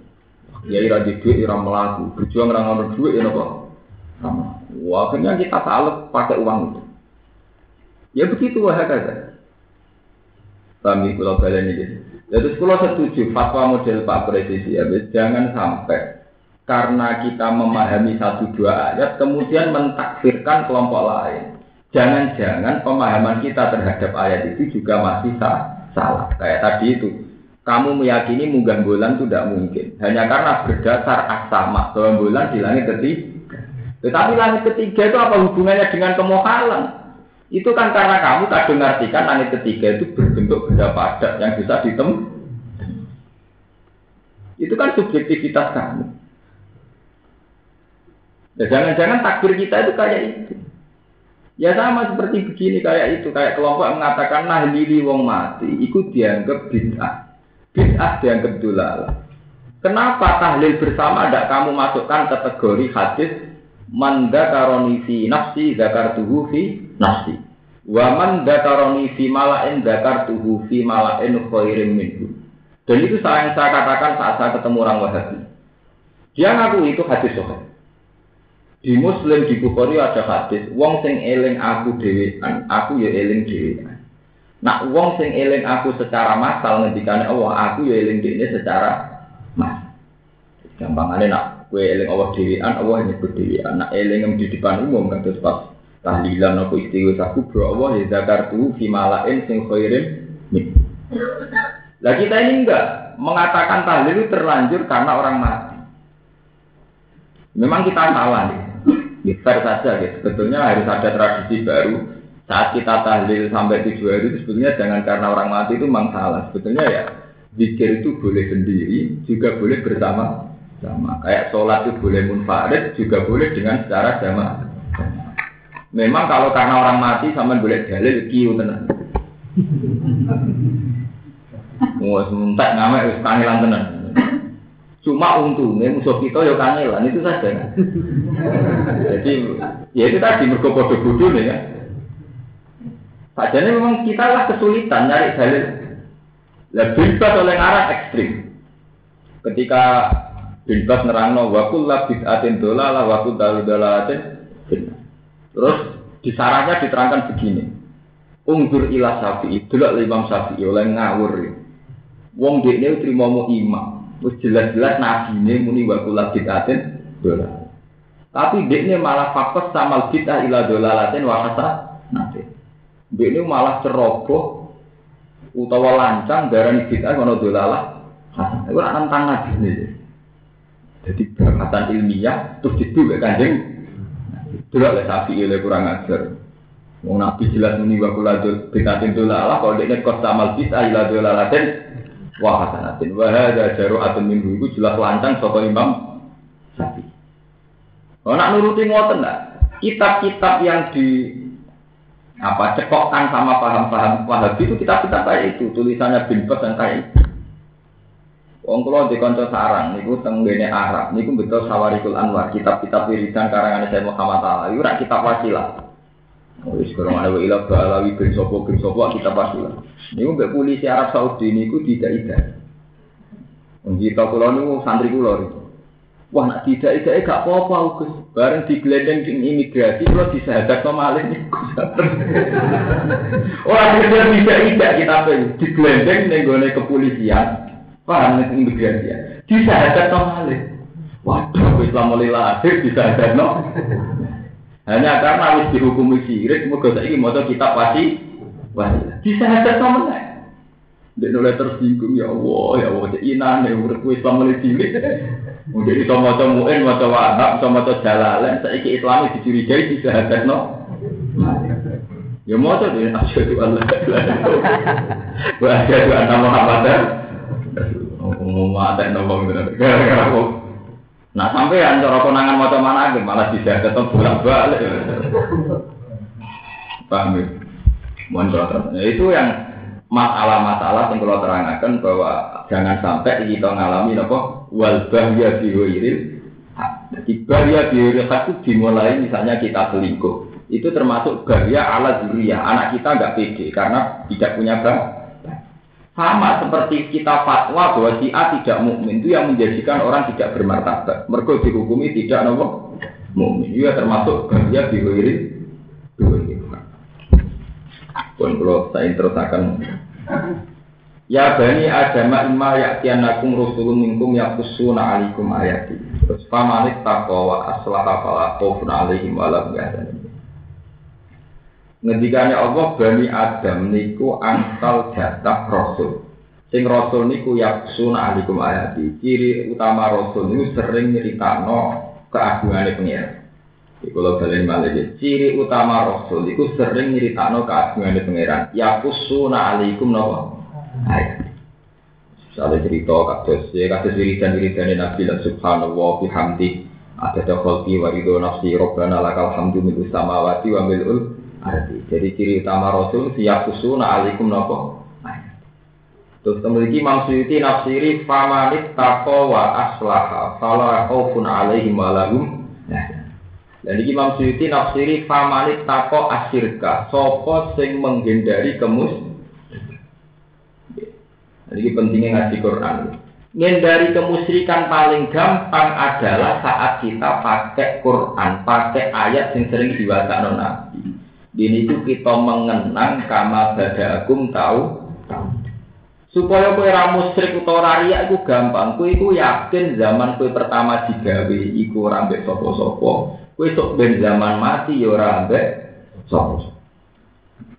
Ya ira di duit ira melaku, berjuang ora ngono duit ya napa? Sama. Wah, kita salut pakai uang itu. Ya begitu wah kata. Kami pulau balen ini. Jadi sekolah setuju fatwa model Pak Presiden ya, jangan sampai karena kita memahami satu dua ayat kemudian mentakfirkan kelompok lain. Jangan-jangan pemahaman kita terhadap ayat itu juga masih salah. Kayak tadi itu, kamu meyakini munggah bulan itu tidak mungkin. Hanya karena berdasar asama bahwa bulan di langit ketiga. Tetapi langit ketiga itu apa hubungannya dengan kemohalan? Itu kan karena kamu tak dengarkan langit ketiga itu berbentuk benda padat yang bisa ditem. Itu kan subjektivitas kamu. Ya, jangan-jangan takbir kita itu kayak itu. Ya sama seperti begini kayak itu, kayak kelompok mengatakan nah lili wong mati, ikut dianggap bid'ah. Bid'ah dianggap dulal. Kenapa tahlil bersama tidak kamu masukkan kategori hadis manda fi nafsi zakar tuhu fi nafsi. Wa man malain zakar tuhu fi malain khairin minhu. Dan itu saya yang saya katakan saat saya ketemu orang Wahabi. Dia ngaku itu hadis sohail. Di Muslim di Bukhari ada hadis, wong sing eling aku dhewean, aku ya eling dhewean. Nak wong sing eling aku secara massal ngendikane Allah, aku ya eling dhewe secara massal. Gampangane nak kowe eling Allah dhewean, Allah nyebut dhewean. Nak eling di depan umum kados pas tahlilan aku istighfar aku bro Allah ya zakartu fi malain sing khairin min. Lah kita ini enggak mengatakan tahlil itu terlanjur karena orang mati. Memang kita salah nih. Ya, saja gitu. Sebetulnya harus ada tradisi baru. Saat kita tahlil sampai tujuh hari itu sebetulnya jangan karena orang mati itu memang salah. Sebetulnya ya zikir itu boleh sendiri, juga boleh bersama sama. Kayak sholat itu boleh munfarid, juga boleh dengan secara jamaah. Memang kalau karena orang mati sama boleh dalil kiu tenang. Wah, sementak ngamek wis kangelan tenan. Cuma untungnya musuh kita ya kangelan itu saja. Jadi ya itu tadi padha bodoh nih ya. Sajane memang kita lah kesulitan nyari dalil. Lah bebas oleh arah ekstrim. Ketika bebas nerangno wa kullu bid'atin dolalah wa kullu dalalatin Terus di sarahnya diterangkan begini. Ungdur ila sapi, delok Imam Syafi'i oleh ngawur. Wong dekne trimo imam, Wis jelas-jelas nabi ini muni wa kula bid'atin dola. Tapi dekne malah fakos sama bid'ah ila dolalatin wa hasa nanti. Dekne malah ceroboh utawa lancang darani bid'ah ono dolalah. Itu nantang nabi ini. Jadi berkatan ilmiah terus itu gak kanjeng. Dulu oleh sapi oleh kurang ajar. Wong nabi jelas muni wa kula bid'atin dolalah kalau dekne kos sama bid'ah ila dolalatin wa hasanatin wa hadza jaru'atun minhu itu jelas lancang saka Imam Syafi'i. Oh nak nuruti ngoten ndak? Kitab-kitab yang di apa cekokkan sama paham-paham Wahabi itu kitab-kitab kayak itu, tulisannya bin Bas dan kayak itu. Wong kula di kanca sarang niku teng ngene Arab niku betul Sawarikul Anwar, kitab-kitab wiridan karangan saya Muhammad Ali, ora kitab wasilah. Wis kurang ada ilah balawi bin sopo bin sopo kita pasti lah. Ini mbak polisi Arab Saudi ini ku tidak ida. Kita pulau ini santri pulau Wah nak tidak ida gak apa-apa Gus. Bareng digelendeng di imigrasi kalau disahadat normalin nih Wah tidak tidak ida kita pun digelendeng nenggone kepolisian. Paham nih imigrasi ya. Disahadat normalin. Waduh, Islam mulai lahir disahadat no. Hanya karena harus dihukumi sirik, moga saya mau kitab pasti wasilah. Bisa sama lah. Dia mulai tersinggung ya Allah, ya Allah, cek inan ya urip Islam mulai cilik. Mungkin itu mau muin, mau wahab, mau jalalen, saya ke Islam dicurigai bisa ada no. Ya mau tuh dia asyhadu Allah. Wa asyhadu anna Muhammadan Ngomong ada nomor gara-gara Nah sampai yang cara konangan mau mana malah bisa ketemu bolak balik. Paham ya? Mohon ya, itu yang masalah-masalah yang kalau terangkan bahwa jangan sampai kita ngalami apa wal bahya fi Jadi bahaya biologis itu dimulai misalnya kita selingkuh. Itu termasuk bahaya ala zuria. Anak kita nggak pede karena tidak punya bapak. Sama seperti kita fatwa bahwa si A tidak mukmin itu yang menjadikan orang tidak bermartabat. Mereka dihukumi tidak nopo mukmin. Juga termasuk bahaya biologis. Pun kalau saya terus akan Ya bani Adam imma ya'tiyanakum rusulun minkum yaqussuna 'alaikum ayati. Terus famanik taqwa wa aslaha fala khaufun 'alaihim wa lahum. Ngendikane Allah bani Adam niku angsal jatah rasul. Sing rasul niku yaqussuna 'alaikum ayati. Ciri utama rasul niku sering nyeritakno keagungane pengiran. Lo balen balik ciri utama rasul iku sering nyeritakno keagungane pangeran. Yaqussuna 'alaikum nawa. Misalnya cerita kados ya kados wiridan wiridan Nabi lah Subhanallah bihamdi ada dakhalti warido nafsi robbana lakal hamdu min samawati wa milul ardi. Jadi ciri utama Rasul siap kusuna alaikum nopo. Terus memiliki Imam Suyuti nafsiri famanit taqwa wa aslaha fala khaufun alaihim wa lahum dan ini Imam Suyuti nafsiri famanit tako asirka Sopo sing menghindari kemus ini pentingnya ngaji Quran. Menghindari kemusyrikan paling gampang adalah saat kita pakai Quran, pakai ayat yang sering diwasa Nabi. Ini itu kita mengenang kama badagum tahu supaya kue ramu musyrik utawa ria itu gampang. Kue itu yakin zaman kue pertama digawe iku rambek sopo-sopo. Kue sok ben zaman mati ya rambek sopo.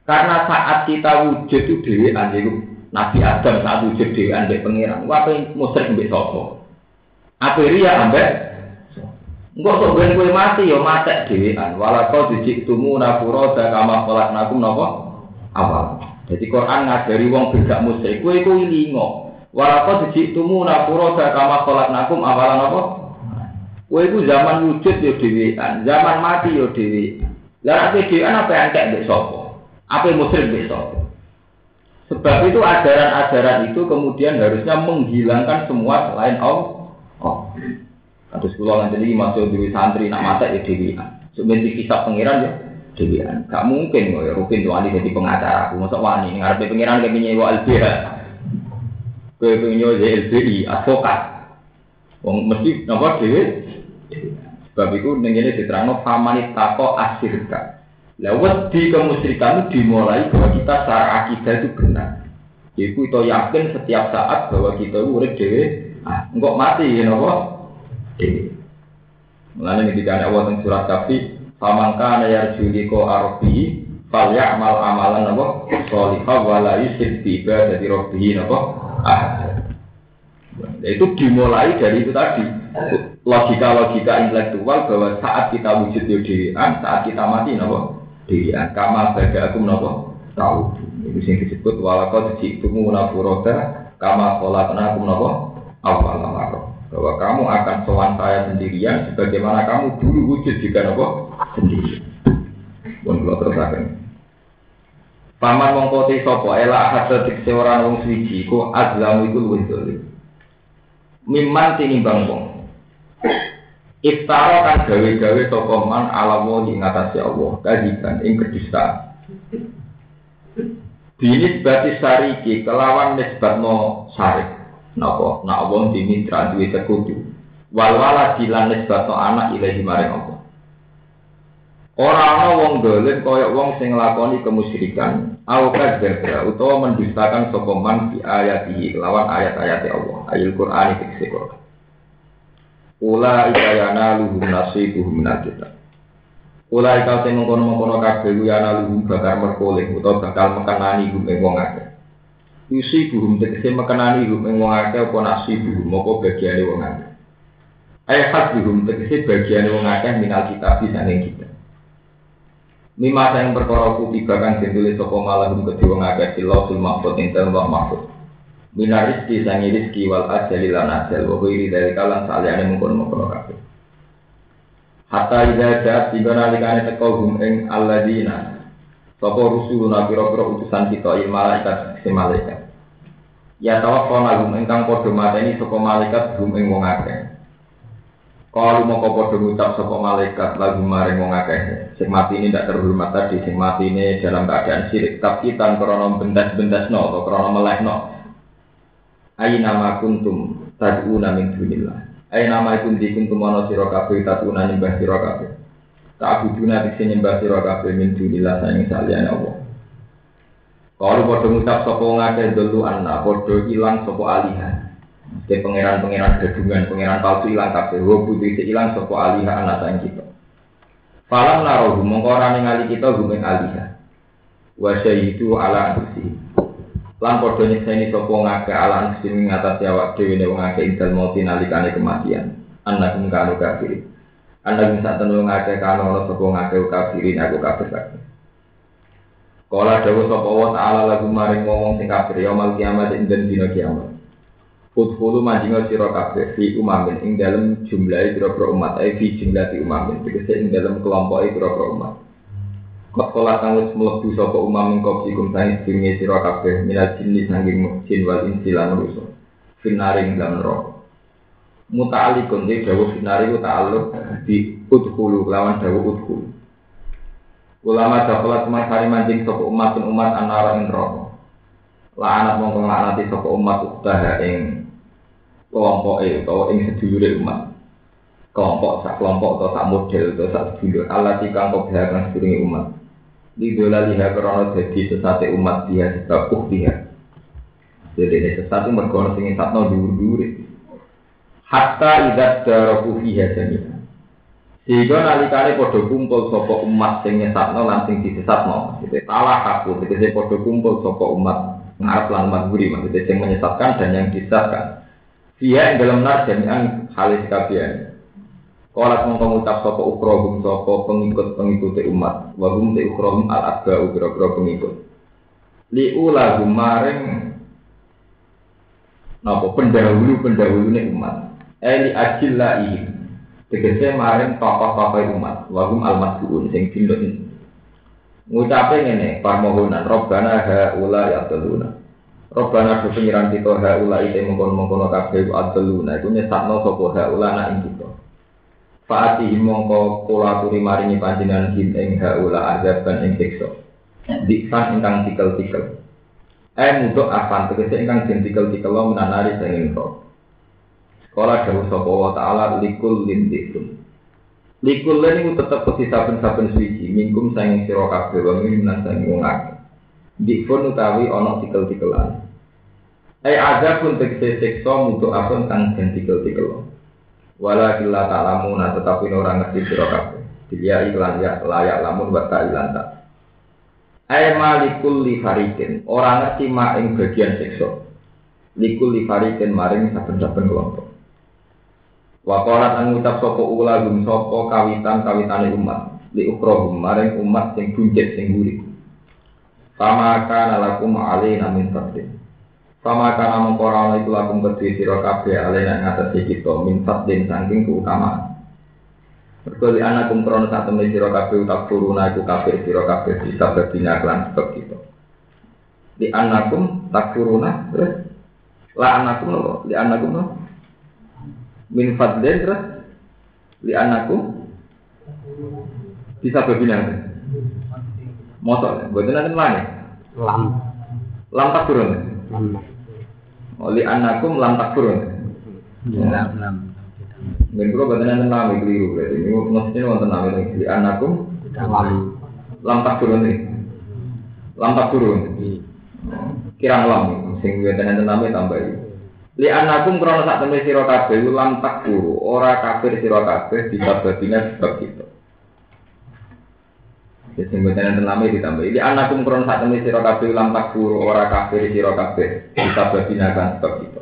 Karena saat kita wujud itu dewi anjing Nabi Adam saat wujud di ambek pengiran, wape musyrik ambek sopo. Apa ria ambek? Enggak sok ben kue mati yo mati dewan. Walau dijik tumu napuro dan kama kolak nakum nopo awal. Jadi Quran ngajari wong beda musyrik, kue kue lingo. Walau dijik tumu napuro dan kama kolak nakum awal nopo. Kue ku zaman wujud yo dewan, zaman mati yo dewan. Lalu apa apa yang kayak sopo? Apa musyrik besok? Sebab itu ajaran-ajaran itu kemudian harusnya menghilangkan semua selain Allah. Oh. Terus nanti lagi masuk di santri nak mata ya dewi. Sebenarnya kisah pangeran ya dewi. Gak mungkin ya Rukin tuh jadi pengacara. Aku masuk wani ngarepe pangeran kayak nyewa LBH. Kayak penyewa LBI advokat. Wong mesti napa dewi. Sebab itu nenggene diterangno pamanit tako asirka. Lewat di kemusyrikan dimulai bahwa kita secara akidah itu benar. Ibu itu yakin setiap saat bahwa kita urip dewe, ah, enggak mati ya nopo. Mulanya ketika ada Allah surat kafi, famangka nayar juli ko arobi, fal amal amalan nopo, solihah wala yusib dari robi nopo. Ah. Itu dimulai dari itu tadi logika-logika intelektual bahwa saat kita wujud di dewan, saat kita mati nopo dirian kama baga aku nopo tahu itu sing disebut walakau jadi itu munafuroda kama sholat aku nopo awal amaro bahwa kamu akan sowan saya sendirian sebagaimana kamu dulu wujud juga nopo sendiri. Pun kalau terus akan Paman mongko te sapa? Ela hadza dikse ora wong suci ku azlamu iku luwih dolim. Mimman tinimbang Iftara kan gawe-gawe sapa man ala wa ing atase Allah, kadiban ing kedista. Dinis bati sariki kelawan nisbatno sarik. Napa? Nak wong dimitra duwe sekutu. Wal wala dilan nisbatno anak ilahi maring Allah. Ora ana wong dolim kaya wong sing nglakoni kemusyrikan, au kadzdzaba utawa mendustakan sapa man bi ayatihi lawan ayat-ayat Allah, ayat Qur'an iki Quran. Ula ikayana luhum nasibuhum minal kita. Ula ikal sing mengkono-mengkono kabeh ku yana luhum bakar merkoleh utawa bakal mekenani hum ing wong akeh. Isi buhum tegese mekenani hum ing wong akeh apa nasibuhum apa bagiane wong akeh. Ayat khas buhum tegese bagiane wong akeh minal kita bisa ning kita. Mima yang perkara kutiba kang ditulis sapa malahum kedhe wong akeh silausul mahfud ing dalem minar rizki sangi rizki wal ajali lan ajal wa huiri dari kalan saliyane mengkono mengkono kabeh hatta idza ja'at tiba nalikane teko hum ing alladzina sapa rusuluna pira-pira utusan kita il malaikat si malaikat ya tawaffana hum ingkang padha mateni sapa malaikat hum ing wong akeh Kalau mau kau podo ngucap sapa malaikat lagu maring wong akeh. Sing mati ini tidak terhormat tadi, sing mati ini dalam keadaan syirik. Tapi tan krono bendas-bendas no atau krono meleh no. Ayi nama kuntum tad'una min dunillah. Ayi nama itu di kuntum ana sira kabeh tad'una nyembah sira kabeh. Ta'buduna dikse nyembah sira kabeh min dunillah sayang saliyane Allah. Kalau podo ngucap sapa wong akeh dulu anna podo ilang sapa alihan. Ke pangeran-pangeran gadungan, pangeran palsu ilang kabeh. Wa putri ilang sapa alihah anak sang kita. Falam narohu mongko ora ningali kita gumeng alihah. Wa itu ala anfusi. Lan padha nyekseni sapa ngake ala anfusi ing atas awak dhewe ne wong akeh intel mati nalikane kematian. Anak kung kanu kafir. Anak bisa tenung ngake kanu ana sapa ngake kafirin aku kafir kabeh. Kala dawuh sapa wa ta'ala lagu maring ngomong sing kafir ya mal kiamat ing dina kiamat. Udhulu manjinga sira kabeh fi umamin ing dalem jumlahe pira-pira umat fi jumlahi umamin tegese ing dalem kelompoke pira-pira umat. Kok kala kang wis mlebu sapa umam ing kopi kum tani dinge sira kabeh minat jinni sanging jin wal insi lan manusa. Finaring lan roh. Muta'alikun di dawuh finari ku ta'alluq di udhulu lawan dawuh udhulu. Ulama dapat masari mancing sapa umat umat anara ing neraka. Lah anak mongko nglaknati sapa umat usaha ing kelompok itu atau ing sedulure umat kelompok sak kelompok atau sak model atau sak sedulur Allah tikang kau biarkan sedulur umat di dola liha karena jadi sesate umat dia sebab dia. Jadi ini sesat itu mergono sing satno dhuwur dhuwur hatta idat daraku fiha jami'a sehingga nalikane padha kumpul sapa umat sing nyesatno lan sing disesatno. Gitu talah aku tegese padha kumpul sapa umat ngarep lan umat guri maksudnya sing menyesatkan dan yang disesatkan. Yang dalam nar jami'an halis kabian. Kalau mau mengucap sopo ukrohum sopo pengikut pengikut umat, wahum te ukrohum al pengikut. Li ulah maring nopo pendahulu pendahulu nih umat. Eli ajil ini. Tegese maring tokoh-tokoh umat, wahum al masbuun sing dindo ini. Ngucape ngene, permohonan Robbana ha ula ya teluna. Robbana do pengiran kita haula ite mengkono-mengkono kabeh adluna iku nyesakno sapa haula nak ing kita. Faati mongko kula aturi maringi panjenengan him ing haula azaban ing siksa. Diksan ingkang tikel-tikel. Eh mudok afan tegese ingkang den tikel-tikel menanari sing ro. Kala dawuh sapa wa taala likul lindikun. Likul lan iku tetep peti saben-saben suci mingkum sanging sira kabeh wa min sanging wong akeh. Dikfun utawi ana tikel-tikelan. Eh ada pun tegese siksa mutu apun kang den tikel-tikel. Wala kila ta'lamuna tetapi orang ngerti sira kabeh. Dia iklan ya layak lamun wa ta'ilan ta. Ai malikul li farikin, ora ngerti ma ing bagian siksa. Likul li farikin maring saben-saben kelompok. Wa qalat an ngucap sapa ulagum sapa kawitan kawitane umat li ukrohum maring umat sing buncit sing gurih. Fama kana lakum alaina min fadlin. Fama kana mengkora itu lakum kedua sira kabeh alaina ngatasi kita min fadlin saking keutamaan. Berkali anak kum krono saat temen sira kabeh utak turuna iku kabeh sira kabeh bisa berbina kelan sebab kita. Di anakum tak turuna terus la anakum lo di anakum lo min fadlin terus li anakum bisa berbina Motor, buatan nanti mana? lam Lam tak turun. lam Oli anakum lam tak turun. lam lam Dan kalau buatan nanti nami keliru berarti. Ini maksudnya wonten nami. Li anakum lam lam tak turun ini. Lam tak turun. Kirang lam. Sing buatan nanti nami tambah ini. Li anakum krono sak temui sira kabeh lam tak turu. Ora kafir sira kabeh bisa berbina sebab kita. Jadi buatan nanti nami ditambah. Li anakum krono sak temui sira kabeh lam tak turu. Ora kafir sira kabeh bisa berbina kan sebab kita.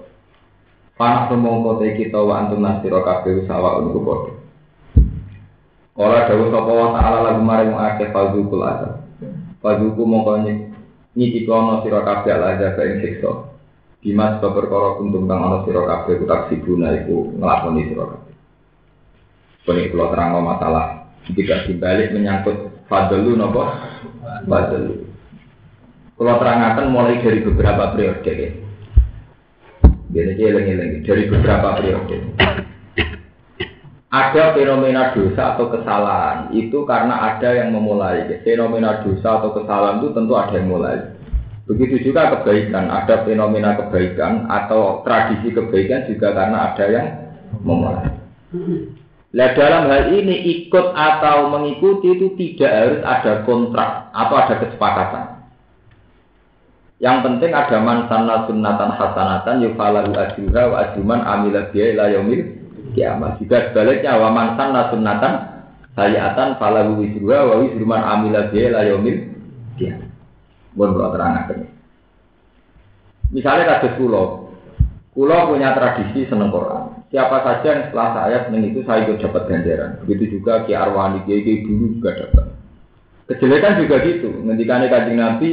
Panak semongko te kita wa antum nasira kabeh sawa untuk padha. Ora dawuh sapa wa ta'ala lagu maring akeh fazukul azab. Fazuku mongko nyiki kono sira kabeh al azab ing siksa. Dimas sebab perkara kuntum kang ana sira kabeh utak sibuna iku nglakoni sira kabeh. Kene kula terangno masalah tidak dibalik menyangkut fadlu napa? Fadlu. Kalau terangkan mulai dari beberapa periode ya. Biasanya eling-eling dari beberapa periode. ada fenomena dosa atau kesalahan itu karena ada yang memulai. Fenomena dosa atau kesalahan itu tentu ada yang mulai. Begitu juga kebaikan, ada fenomena kebaikan atau tradisi kebaikan juga karena ada yang memulai. Nah dalam hal ini ikut atau mengikuti itu tidak harus ada kontrak atau ada kesepakatan. Yang penting ada mansan sunnatan hasanatan yufalahu ajruha wa ajruman amila biya ila yaumil kiamat. Juga sebaliknya wa mansan sunnatan sayatan falahu wisruha wa wisruman amila biya ila yaumil kiamat. Mohon kalau terangkan. Misalnya kasus pulau, pulau punya tradisi seneng Quran. Siapa saja yang setelah saya seneng itu saya ikut dapat ganjaran. Begitu juga Ki Arwani, Ki dulu juga dapat. Kejelekan juga gitu. Ngendikane kanjeng Nabi,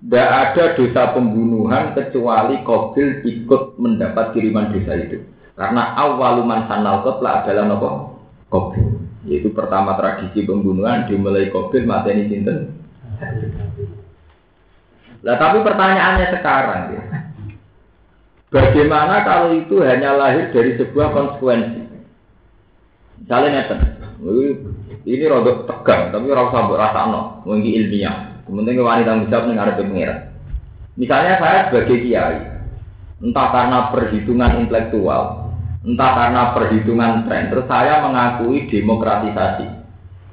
tidak ada dosa pembunuhan kecuali Kobil ikut mendapat kiriman dosa itu. Karena awaluman sanal kotla adalah nopo Kobil. Yaitu pertama tradisi pembunuhan dimulai Kobil mateni sinten. Nah tapi pertanyaannya sekarang ya. Bagaimana kalau itu hanya lahir dari sebuah konsekuensi? Misalnya ini rodok tegang, tapi sampai rasa no, mungkin ilmiah. Kemudian wanita bisa mengarah pengira. Misalnya saya sebagai kiai, entah karena perhitungan intelektual, entah karena perhitungan tren, terus saya mengakui demokratisasi.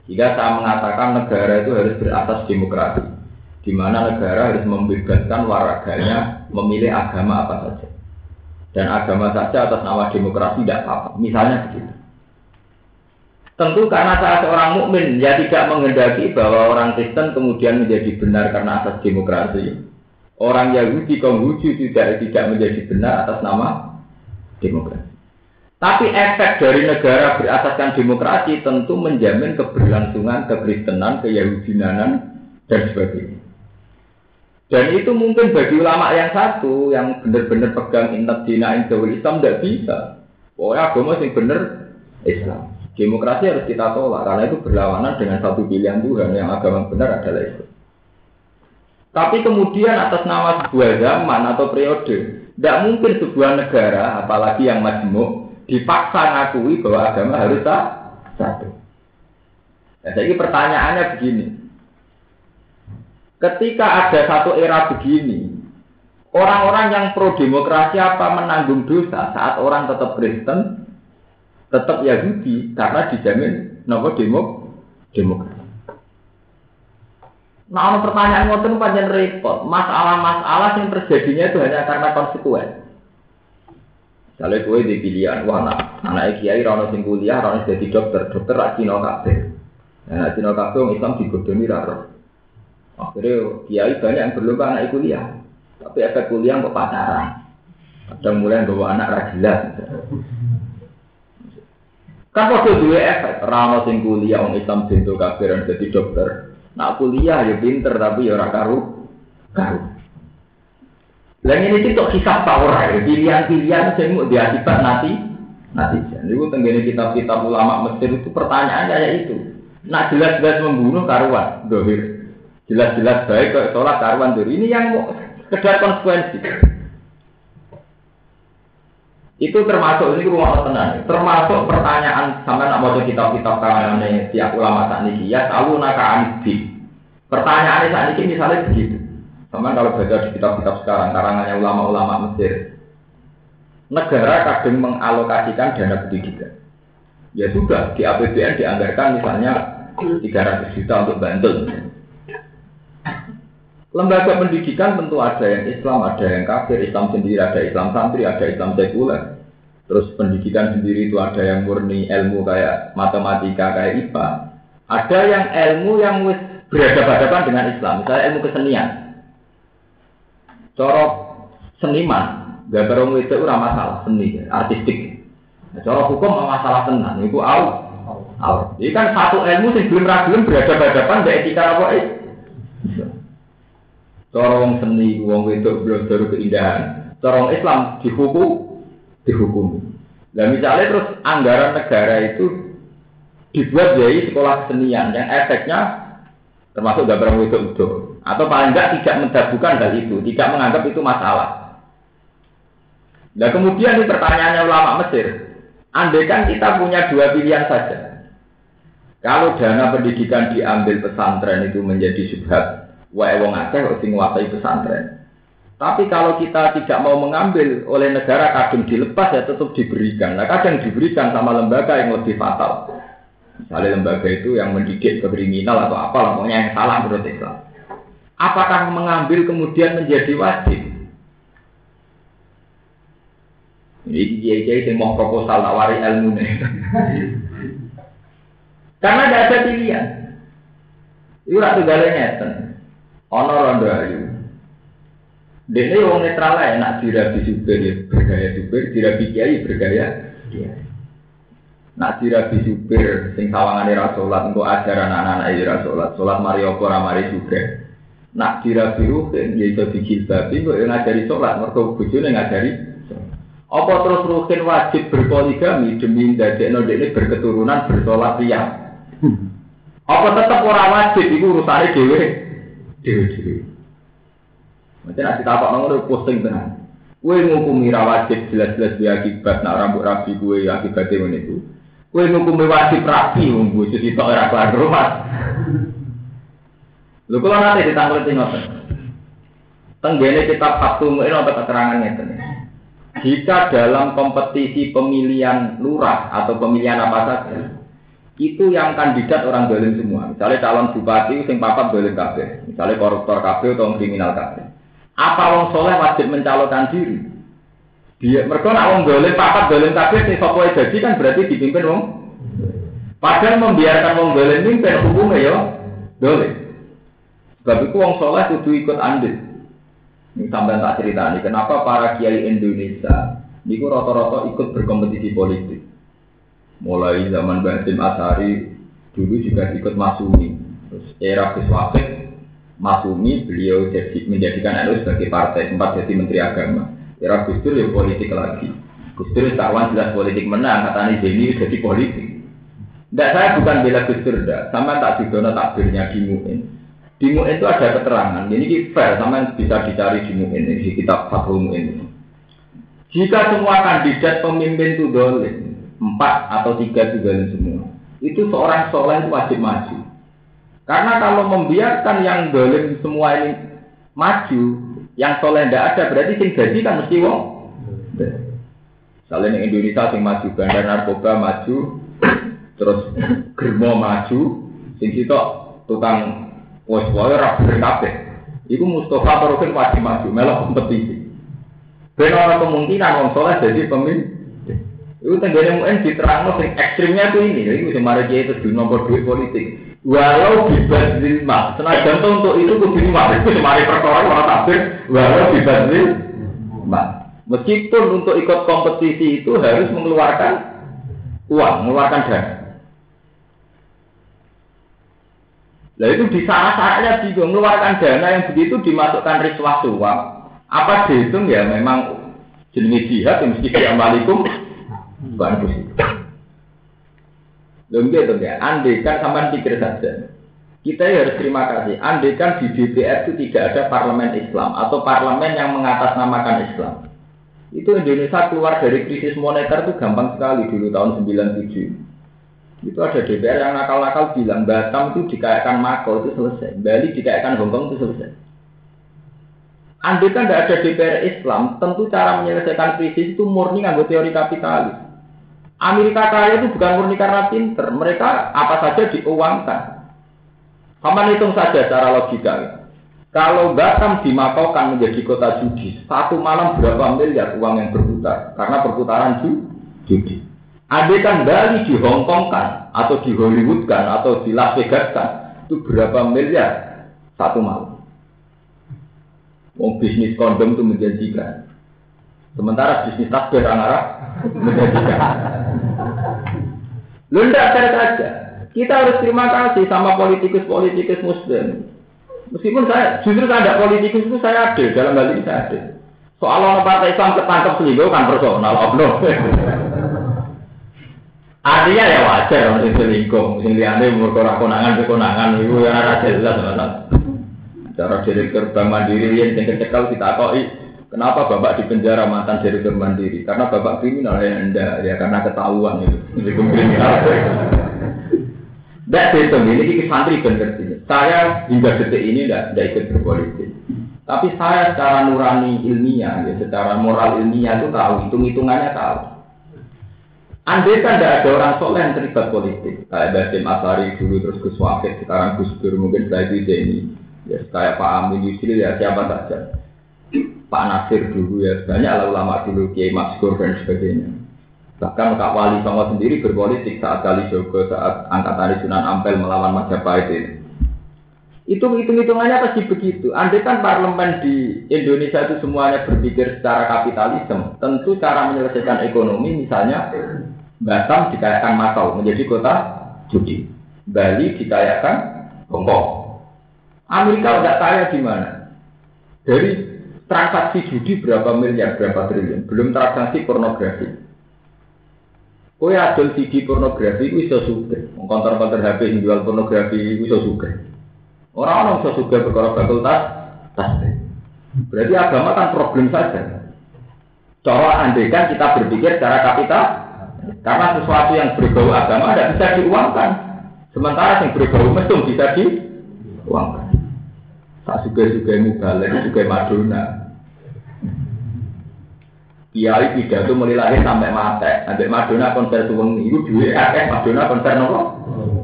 Jika saya mengatakan negara itu harus beratas demokrasi, di mana negara harus membebaskan warganya memilih agama apa saja dan agama saja atas nama demokrasi tidak apa. Misalnya begitu. Tentu karena saya seorang mukmin ya tidak menghendaki bahwa orang Kristen kemudian menjadi benar karena atas demokrasi. Orang Yahudi Konghucu tidak tidak menjadi benar atas nama demokrasi. Tapi efek dari negara berasaskan demokrasi tentu menjamin keberlangsungan kekristenan, keyahudianan, dan sebagainya. Dan itu mungkin bagi ulama yang satu yang benar-benar pegang intat dina Islam tidak bisa. Pokoknya agama yang benar Islam. Demokrasi harus kita tolak karena itu berlawanan dengan satu pilihan Tuhan yang agama benar adalah Islam. Tapi kemudian atas nama sebuah zaman atau periode, tidak mungkin sebuah negara, apalagi yang majmuk, dipaksa ngakui bahwa agama harus satu. Nah, jadi pertanyaannya begini, Ketika ada satu era begini, orang-orang yang pro demokrasi apa menanggung dosa saat orang tetap Kristen, tetap Yahudi karena dijamin nopo demo demokrasi. Nah, ono pertanyaan ngoten panjang repot. Masalah-masalah yang terjadinya itu hanya karena konsekuen. Kalau gue di pilihan, wah anak anak kiai rano sing kuliah, rano jadi dokter, dokter rak Cina kabeh. Nah, Cina kabeh Islam digodoni raro. Akhirnya kiai banyak yang berlomba anak kuliah. Tapi efek kuliah kok pacaran. Kadang mulai bawa anak rajilan. Kan waktu dua efek. Rano sing kuliah orang Islam bentuk kafiran jadi dokter. Nak kuliah ya pinter tapi ya ora karu. Karu. Lah ini itu kisah ya. Pilihan-pilihan sing mau diakibat nanti nanti. Jadi tenggene kitab-kitab ulama Mesir itu pertanyaan kayak itu. Nak jelas-jelas membunuh karuan, dohir. Jelas-jelas baik kok sholat karuan dulu. Ini yang mau sekedar konsekuensi. Itu termasuk ini rumah tenang. Termasuk pertanyaan sama nak mau kitab-kitab kalangan tiap ulama saat ini. Ya tahu naka anibi. Pertanyaan saat ini misalnya begitu. Sama kalau baca di kitab-kitab sekarang karangannya ulama-ulama Mesir. Negara kadang mengalokasikan dana pendidikan. Ya sudah di APBN dianggarkan misalnya 300 juta untuk Bantul. Lembaga pendidikan tentu ada yang Islam, ada yang kafir, Islam sendiri, ada Islam santri, ada Islam sekuler. Terus pendidikan sendiri itu ada yang murni ilmu kayak matematika, kayak IPA. Ada yang ilmu yang berhadapan-hadapan dengan Islam, misalnya ilmu kesenian. Corok seniman, gambar orang itu ora masalah seni, artistik. Nah, cara hukum masalah tenan, itu. Au. Jadi kan satu ilmu sing belum belum berhadapan-hadapan dengan etika apa eh? Corong seni, wong itu belum baru keindahan. Corong Islam dihukum, dihukum. Nah misalnya terus anggaran negara itu dibuat jadi sekolah kesenian yang efeknya termasuk gambar itu itu atau paling enggak tidak mendabukan hal itu, tidak menganggap itu masalah. Nah kemudian ini pertanyaannya ulama Mesir, Andai kan kita punya dua pilihan saja. Kalau dana pendidikan diambil pesantren itu menjadi subhat, wae wong kok sing nguasai pesantren. Tapi kalau kita tidak mau mengambil oleh negara kadang dilepas ya tetap diberikan. Nah kadang diberikan sama lembaga yang lebih fatal. Misalnya lembaga itu yang mendidik ke kriminal atau apa, pokoknya yang salah menurut Islam. Apakah mengambil kemudian menjadi wajib? Ini kiai-kiai yang mau proposal nawari ilmu nih. Karena tidak ada pilihan. Itu ratu galanya Ono rondo ayu. Dene wong netral lah nak dirabi supir ya bergaya supir, dirabi kiai bergaya kiai. Nak dirabi supir sing sawangane ra salat engko ajaran anak-anak ra salat, salat mari apa ora mari juga. Nak dirabi ruhin ya iso dijilbabi kok ngajari salat mergo bojone ngajari apa terus ruhin wajib berpoligami demi ndadekno dekne berketurunan bersolat riya? Apa tetap ora wajib iku urusane dhewe dhewe-dhewe. Macam nanti tapak ngono posting tenan. Kue ngukumi ra wajib jelas-jelas dia akibat nak rambut rapi kue ya akibatnya ngono itu. Kue ngukumi wajib rapi wong bojo sitok ora kelar rumah. Lho kula nanti ditangkul ngoten. Tenggene kitab Fatum ini ada keterangan ngeten. Jika dalam kompetisi pemilihan lurah atau pemilihan apa saja, itu yang kandidat orang dolim semua. Misalnya calon bupati sing papat dolim kabeh, misalnya koruptor kabeh atau kriminal kabeh. Apa wong soleh wajib mencalonkan diri? Dia mereka nak wong dolim papat dolim kabeh sing sapa jadi kan berarti dipimpin wong. Padahal membiarkan wong dolim mimpin hukumnya ya dolim. Sebab itu wong soleh kudu ikut andil. Ini sampai tak cerita nih, kenapa para kiai Indonesia niku rata-rata ikut berkompetisi politik. Mulai zaman Basim Asari dulu juga ikut Masumi. Terus era Gus Masumi beliau jadi menjadikan NU sebagai partai, sempat jadi Menteri Agama. Era Gus Dur ya politik lagi. Gus Dur kawan jelas politik menang, katanya jadi jadi politik. Tidak saya bukan bela Gus Dur, sama tak didono takbirnya di Mu'in. Di itu ada keterangan, ini fair, sama bisa dicari di Mu'in, di kitab Fathul Mu'in. Jika semua kandidat pemimpin itu dolim, empat atau tiga dolim semua, itu seorang soleh itu wajib maju. Karena kalau membiarkan yang dolim semua ini maju, yang soleh tidak ada, berarti sing jadi kan mesti wong. Misalnya di Indonesia sing maju bandar narkoba maju, terus germo maju, sing sitok tukang Wes wae bener kabeh. Iku Mustafa Tarokin wajib maju melok kompetisi. Ben ora kemungkinan wong soleh jadi pemimpin. Itu tenggene mungkin diterangno sing ekstrimnya tuh ini, itu sing mari kiai itu nomor duit politik. Walau bebas lima, senajan tuh untuk itu kudu lima, itu semari perkara orang takbir, walau bebas lima. Meskipun untuk ikut kompetisi itu harus mengeluarkan uang, mengeluarkan dana. Nah itu di syarat-syaratnya bingung mengeluarkan dana yang begitu dimasukkan riswah suap. Apa dihitung ya memang jenis jihad yang mesti diamalikum bagus. Lalu gitu ya, andai kan sama pikir saja. Kita ya harus terima kasih. Andai kan di DPR itu tidak ada parlemen Islam atau parlemen yang mengatasnamakan Islam. Itu Indonesia keluar dari krisis moneter itu gampang sekali dulu tahun 97. Itu ada DPR yang nakal-nakal bilang Batam itu dikayakan Mako itu selesai, Bali dikayakan Hongkong itu selesai. Andai kan tidak ada DPR Islam, tentu cara menyelesaikan krisis itu murni nganggo teori kapitalis. Amerika kaya itu bukan murni karena pinter, mereka apa saja diuangkan. Kamu hitung saja secara logika. Kalau Batam dimakaukan menjadi kota judi, satu malam berapa miliar uang yang berputar? Karena perputaran judi. Andai kan Bali di Hong Kong kan, atau di Hollywood kan, atau di Las Vegas kan, itu berapa miliar satu malam. Mau bisnis kondom itu menjanjikan. Sementara bisnis takbir anak. Lu enggak saja. Kita harus terima kasih sama politikus-politikus muslim. Meskipun saya, justru saya ada politikus itu saya ada, dalam hal ini saya ada. Soal orang partai Islam ketangkep selingkuh kan personal, oknum. Artinya ya wajar orang sing selingkuh, sing liyane umur ora konangan konangan iku ya ora jelas. Cara direktur Bank Mandiri yang sing kecekal kita koi Kenapa bapak di penjara mantan direktur mandiri? Karena bapak kriminal ya anda ya karena ketahuan itu direktur kriminal. Tidak itu ini kita santri benar Saya hingga detik ini tidak ikut berpolitik. Tapi saya secara nurani ilmiah, ya, secara moral ilmiah itu tahu, hitung-hitungannya tahu. Andai kan tidak ada orang soleh yang terlibat politik, kayak Basim Asari dulu terus Gus Wahid, sekarang Gus Dur mungkin setelah itu ini, ya kayak Pak Amin Yusril ya siapa saja. Pak Nasir dulu ya banyak ulama dulu Kiai Maskur dan sebagainya. Bahkan Kak Wali Songo sendiri berpolitik saat kali Jogo saat angkatan Sunan Ampel melawan Majapahit ini. Itu hitung-hitungannya pasti begitu. Andai kan parlemen di Indonesia itu semuanya berpikir secara kapitalisme, tentu cara menyelesaikan ekonomi misalnya Batam dikayakan Makau menjadi kota judi. Bali dikayakan Hongkong. Amerika udah kaya di mana? Dari transaksi judi berapa miliar, berapa triliun. Belum transaksi pornografi. Kowe adol CD pornografi itu bisa suka. Kontor-kontor HP yang jual pornografi itu bisa suka. Orang-orang bisa suka perkara fakultas tas. Berarti agama kan problem saja. Cara andekan kita berpikir secara kapital, karena sesuatu yang berbau agama tidak bisa diuangkan. Sementara yang berbau mesum bisa diuangkan. Tak suka-suka mubalek, juga Madonna. Kiai pidato mulai lahir sampai mati. Nanti Madonna konser suwengi itu duit akeh Madonna konser nopo.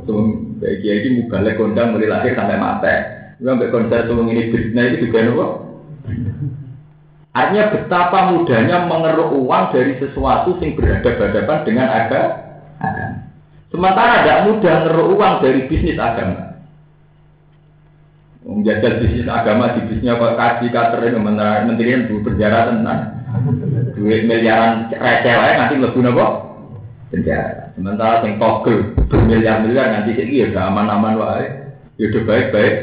Suwengi. Kiai ini mubalek kondang mulai lahir sampai mati. Sampai konser suwengi ini Britney itu juga nopo. Artinya betapa mudahnya mengeruk uang dari sesuatu yang berhadapan-hadapan dengan agama. Sementara tidak mudah mengeruk uang dari bisnis agama. Menjajal bisnis agama di bisnisnya kok kaji katerin menteri yang berpenjara tenang duit miliaran receh wae nanti mlebu napa? Penjara. Sementara sing togel bermiliar-miliar nanti sik ya gak aman-aman wae. Ya udah baik-baik.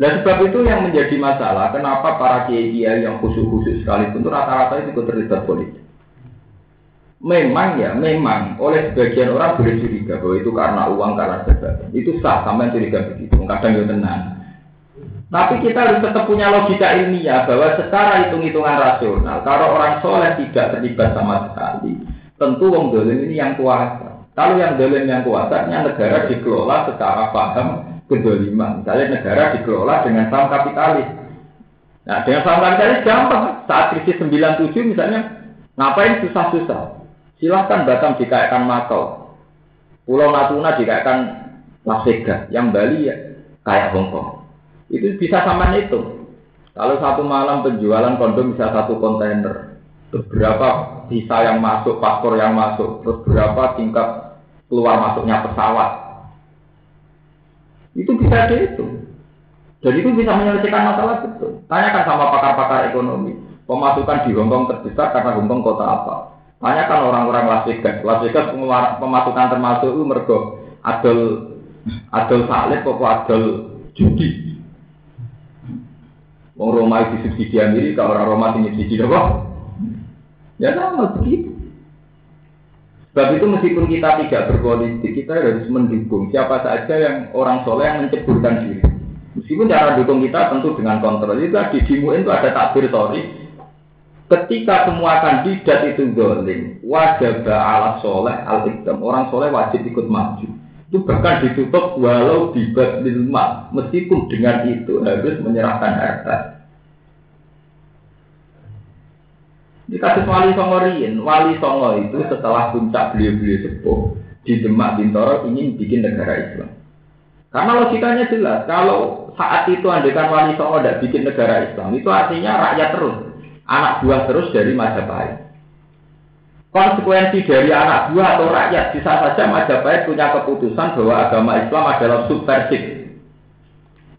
Nah sebab itu yang menjadi masalah, kenapa para kiai yang khusus-khusus sekalipun itu rata-rata itu terlibat politik. Memang ya, memang oleh sebagian orang boleh curiga bahwa itu karena uang, karena sebagainya. Itu sah, sampai curiga begitu. Kadang ya tenang. Tapi kita harus tetap punya logika ilmiah bahwa secara hitung-hitungan rasional, kalau orang soleh tidak terlibat sama sekali, tentu wong dolim ini yang kuasa. Kalau yang dolim yang kuasa, negara dikelola secara paham kedoliman. Misalnya negara dikelola dengan saham kapitalis. Nah, dengan saham kapitalis gampang. Saat krisis 97 misalnya, ngapain susah-susah? Silahkan Batam dikaitkan Makau. Pulau Natuna dikaitkan Las. Yang Bali ya kayak Hongkong. Itu bisa sama itu. Kalau satu malam penjualan kondom bisa satu kontainer, terus berapa visa yang masuk, paspor yang masuk, terus berapa tingkat keluar masuknya pesawat. Itu bisa dihitung. Dan itu bisa menyelesaikan masalah itu. Tanyakan sama pakar-pakar ekonomi. Pemasukan di Hongkong terbesar karena Hongkong kota apa? Tanyakan orang-orang Las Vegas. Las Vegas pemasukan termasuk itu mergo adol adol salib kok adol judi. Wong Roma itu subsidi Amerika, orang Roma itu subsidi apa? Ya sama begitu. Sebab itu meskipun kita tidak berpolitik, kita harus mendukung siapa saja yang orang soleh yang menceburkan diri. Meskipun cara dukung kita tentu dengan kontrol. Itu di Dimuin itu ada takbir tori. Ketika semua kandidat itu dolim, wajib ala soleh al -ikdam. Orang soleh wajib ikut maju. Itu bahkan ditutup walau di lima, meskipun dengan itu harus menyerahkan harta. Di kasus Wali Songo Rien, Wali Songo itu setelah puncak beliau-beliau sepuh di Demak Bintoro ingin bikin negara Islam. Karena logikanya jelas, kalau saat itu andekan Wali Songo tidak bikin negara Islam, itu artinya rakyat terus, anak buah terus dari Majapahit. Konsekuensi dari anak buah atau rakyat bisa saja Majapahit punya keputusan bahwa agama Islam adalah subversif.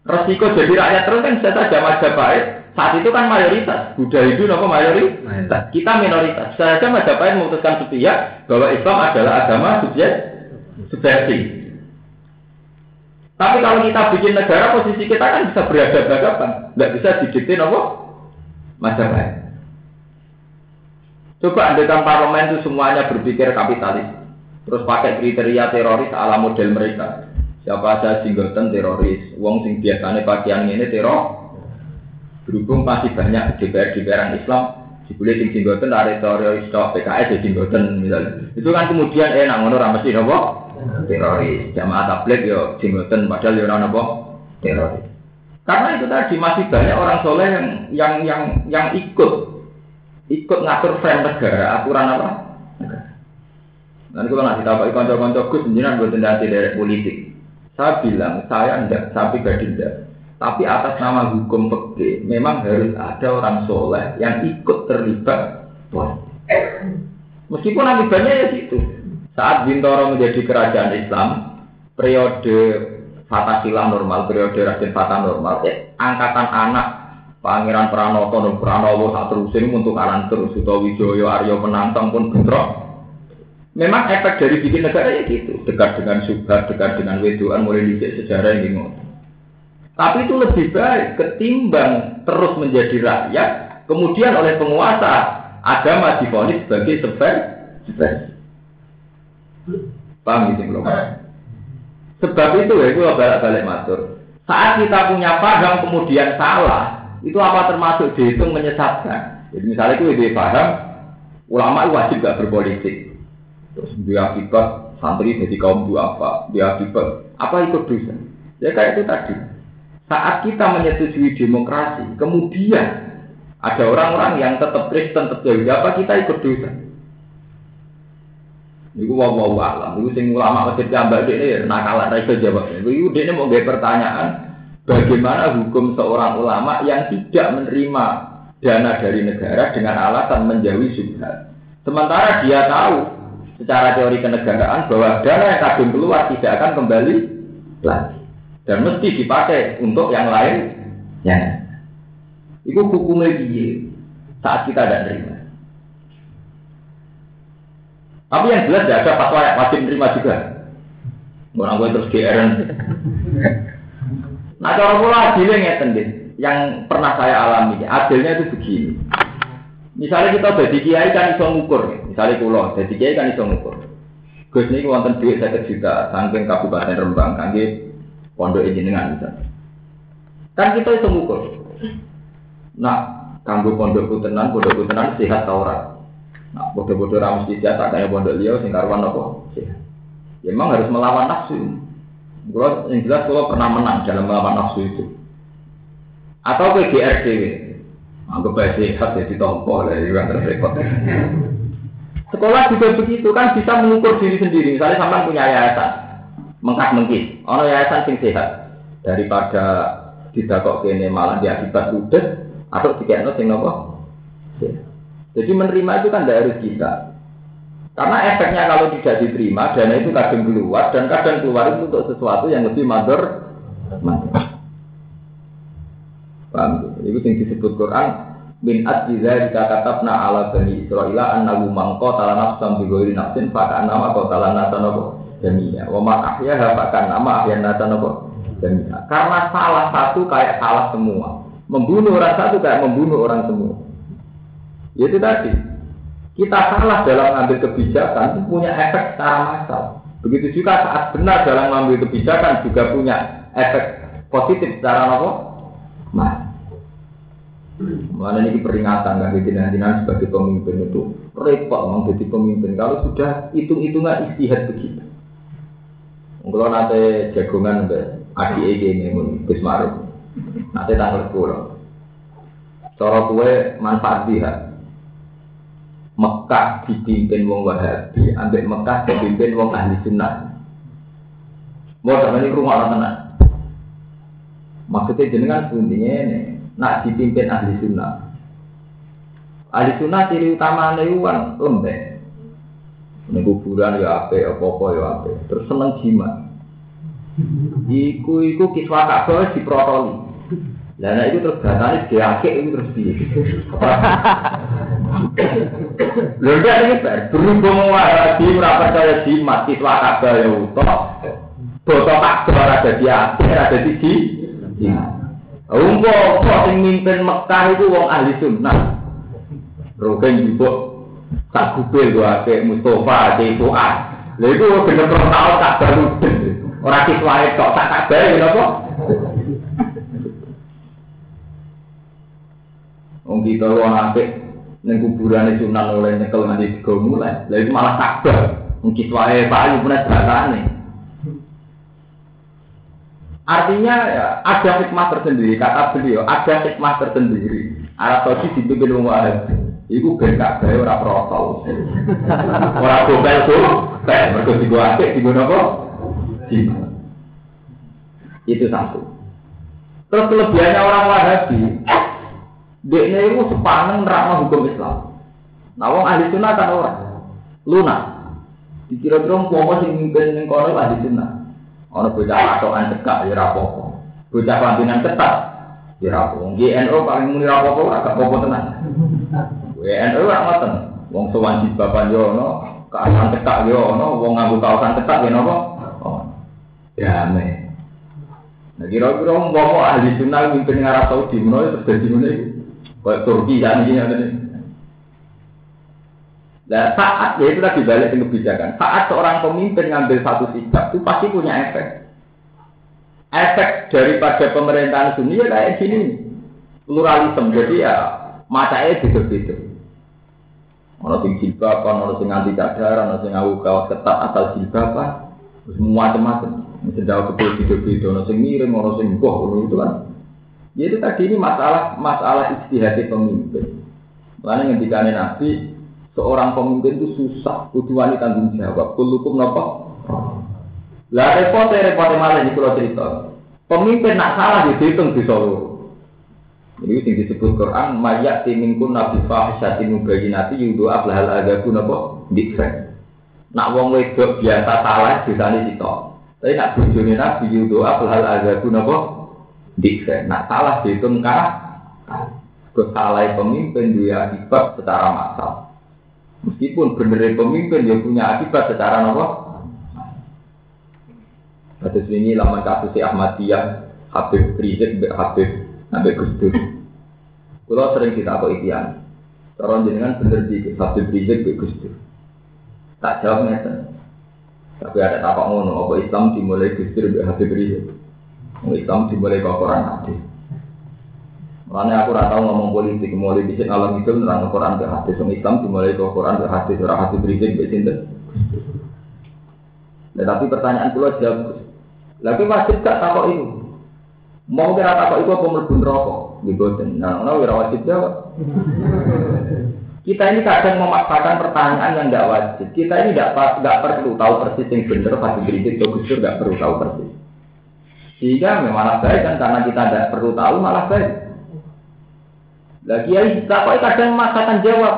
Resiko jadi rakyat terus kan bisa saja Majapahit saat itu kan mayoritas. Buddha itu apa mayoritas? Kita minoritas. Bisa saja Majapahit memutuskan sepihak bahwa Islam adalah agama subversif. Tapi kalau kita bikin negara posisi kita kan bisa berhadapan-hadapan, nggak bisa didikte apa Majapahit. Coba andekan parlemen itu semuanya berpikir kapitalis. Terus pakai kriteria teroris ala model mereka. Siapa saja singgoten teroris. Wong sing biasanya pakaian ini teror. Berhubung masih banyak DPR DPR Islam, dibeli sing jenggoten ada teroris PKS ya misalnya. Itu kan kemudian eh nak ngono ra mesti napa? Teroris. Jamaah tablet yo jenggoten padahal yo ora napa? Teroris. Karena itu tadi masih banyak orang soleh yang yang yang yang ikut ikut ngatur frame negara, aturan apa? Nanti kalau ngasih tahu konco-konco Gus, jenengan buat dari dari politik. Saya bilang, saya enggak, saya pribadi enggak. Tapi atas nama hukum peke, memang harus ada orang soleh yang ikut terlibat Meskipun akibatnya ya situ. Saat Bintoro menjadi kerajaan Islam, periode Fatasilah normal, periode Raden Fatah normal, eh, angkatan anak Pangeran Pranoto dan Pranowo saat terusin untuk alam terus, Suto Wijoyo, Aryo Penantang pun bentrok. Memang efek dari bikin negara ya gitu, dekat dengan subhat, dekat dengan wedoan, mulai dicek sejarah yang bingung. Tapi itu lebih baik ketimbang terus menjadi rakyat, kemudian oleh penguasa agama difonis sebagai sebar, sebar. Paham gitu belum? Sebab itu ya, itu balik-balik matur. Saat kita punya paham kemudian salah, itu apa termasuk dihitung menyesatkan? Jadi misalnya itu ide paham, ulama wajib gak berpolitik. Terus dia akibat santri jadi kaum apa? Dia akibat apa ikut dosa? Ya kayak itu tadi. Saat kita menyetujui demokrasi, kemudian ada orang-orang yang tetap Kristen, tetap Yahudi, apa kita ikut dosa? Iku wau wau alam, iku sing ulama masjid jambak ini nakalan ra iso jawab. Iku ini mau nggak pertanyaan, bagaimana hukum seorang ulama yang tidak menerima dana dari negara dengan alasan menjauhi subhat. Sementara dia tahu secara teori kenegaraan bahwa dana yang kadung keluar tidak akan kembali lagi. Dan mesti dipakai untuk yang lain. Ya. Itu hukumnya dia saat kita tidak terima tapi yang jelas tidak ada fatwa yang wajib menerima juga. Orang gue terus GR nah cara pula adilnya ngeten yang pernah saya alami adilnya itu begini Misalnya kita jadi kiai kan iso ngukur, misalnya kulo jadi kiai kan iso ngukur. Gus ini wonten duit saya juta, saking kabupaten Rembang, kangge pondok jenengan misalnya. Kan kita iso ngukur. Nah, kanggo pondok tenan, pondok tenan sehat tau ora? Nah, bodoh-bodoh ramus di tak kayak pondok liau sing karuan apa? Sehat. Ya, memang harus melawan nafsu. Kalau yang jelas kalau pernah menang dalam melawan nafsu itu. Atau ke GRDW, Anggap baik sehat jadi tompo lah, itu kan terrepot. Sekolah juga begitu kan bisa mengukur diri sendiri. Misalnya sampai punya yayasan, mengkat mengkis. Orang yayasan sing sehat daripada tidak kok kene malah diakibat udah atau tiga sing nopo. Jadi menerima itu kan tidak harus kita. Karena efeknya kalau tidak diterima, dana itu kadang keluar dan kadang keluar itu untuk sesuatu yang lebih mador. Paham? Itu yang disebut Quran min adjiza jika katabna ala bani Israel annahu mangko tala nafsan bi ghairi nafsin fa nama kau tala nasa nopo jami'a. Wa ma ahyaha fa nama ahyan nasa nopo jami'a. Karena salah satu kayak salah semua. Membunuh orang satu kayak membunuh orang semua. Ya itu tadi kita salah dalam mengambil kebijakan itu punya efek secara massal begitu juga saat benar dalam mengambil kebijakan juga punya efek positif secara nopo Nah, Mana ini peringatan jadi nanti sebagai pemimpin itu repot memang jadi pemimpin kalau sudah hitung-hitungan istihad begitu. Kalau nanti jagongan be adi ege ini mun bismaru, nanti tanggal sepuluh. Cara kue manfaat dia. Mekah dipimpin wong Wahabi, ambil Mekah dipimpin wong ahli sunnah. Mau ini rumah tenan. Maksudnya jenengan intinya ini, nak dipimpin ahli sunnah. Ahli sunnah ciri utama itu kan lembek. Ini kuburan ya ape, apa-apa ya ape. Terus seneng jimat. Iku iku kiswa kabel di Dan itu terus batane diakek itu terus piye. Lho enggak ini berhubung wahabi ora percaya jimat kiswa kabel ya utuh. Botol kabel ada di akhir ada di Iya. Umpo kok sing mimpin Mekah itu wong ahli sunnah. Rogen juga tak kupil gua ke Mustafa di Fuad. Lha iku bener bener tau tak baru. Ora kiswae kok tak kabar ya apa? Wong kita wong apik ning kuburane Sunan oleh nyekel nganti digo mulai. Lah itu malah kabar. Wong kiswahe payu punya batane. Artinya ya, ada hikmah tersendiri, kata beliau, ada hikmah tersendiri. Arab Saudi dipimpin wong Wahabi. Iku ben kabeh ora protol. Ora gobel tuh, kayak mergo digo apik digo napa? Itu satu. Terus kelebihannya orang Wahabi, dia itu sepaneng nerangno hukum Islam. Nah, wong ahli sunnah kan orang lunak. Dikira-kira umpama sing mimpin ning kono ahli sunnah. Ana bocah patokan cekak ya ora apa-apa. Bocah ketat ya ora GNO paling muni ora apa-apa ora gak apa-apa ngoten. Wong sowan bapak yo ono, keasan cekak yo ono, wong nganggo kaosan cekak ya napa? Oh. Damai. Nah, kira-kira ahli sunnah mimpin Arab Saudi menawa terjadi ngene. Kayak Turki dan ini ada Nah, saat ya itu tadi balik ke kebijakan. Saat seorang pemimpin ngambil satu sikap itu pasti punya efek. Efek daripada pemerintahan dunia kayak gini, pluralisme. Jadi ya matanya beda-beda. Ono sing jilbaban, ono sing anti cadar, ono sing ngawu kaos ketat asal jilbaban, semua macam-macam. Mesti jauh ke beda-beda, ono sing miring, ono sing boh, itu kan. Jadi tadi ini masalah masalah istihad pemimpin. Makanya ketika Nabi seorang pemimpin itu susah, kudu wani tanggung jawab. Kulukum nopo. Lah repot repot malah kalau cerita. Pemimpin nak salah dihitung di Solo. Ini yang disebut Quran, mayak timingkun nabi fahisyatin mubayinati yudu ablahal agaku nopo dikfen. Nak wong wedok biasa salah disani sitok. Tapi nak bujuni nabi yudu ablahal agaku nopo dikse. Nah salah dihitung kah? Kesalah pemimpin dia akibat secara massal. Meskipun benar pemimpin dia punya akibat secara apa? Kasus ini lama kasus Ahmadiyah, Habib Rizik, Habib Nabi Gus Dur. Kalau sering kita kok ikian, Orang jenengan bener di Habib Rizik, Gus Dur. Tak jawab. Tapi ada tapak ngono, apa Islam dimulai Gus Dur, Habib Rizik. Islam dimulai ke Quran hadis. Makanya aku rata ngomong politik, mulai bisa alam itu nerang Quran ke hadis. Islam dimulai ke Quran ke hadis, orang hadis berisik besinten. Nah, tapi pertanyaan pulau jawab, lagi wajib gak takut itu? Mau kira takut itu apa melebur rokok? Gitu, nah, nah, kira wajib jawab. Kita ini kadang memaksakan pertanyaan yang tidak wajib. Kita ini tidak perlu tahu persis yang benar, pasti berisik, atau gusur tidak perlu tahu persis. Sehingga malah baik kan karena kita tidak perlu tahu malah baik. Lagi kita kok kadang memaksakan jawab.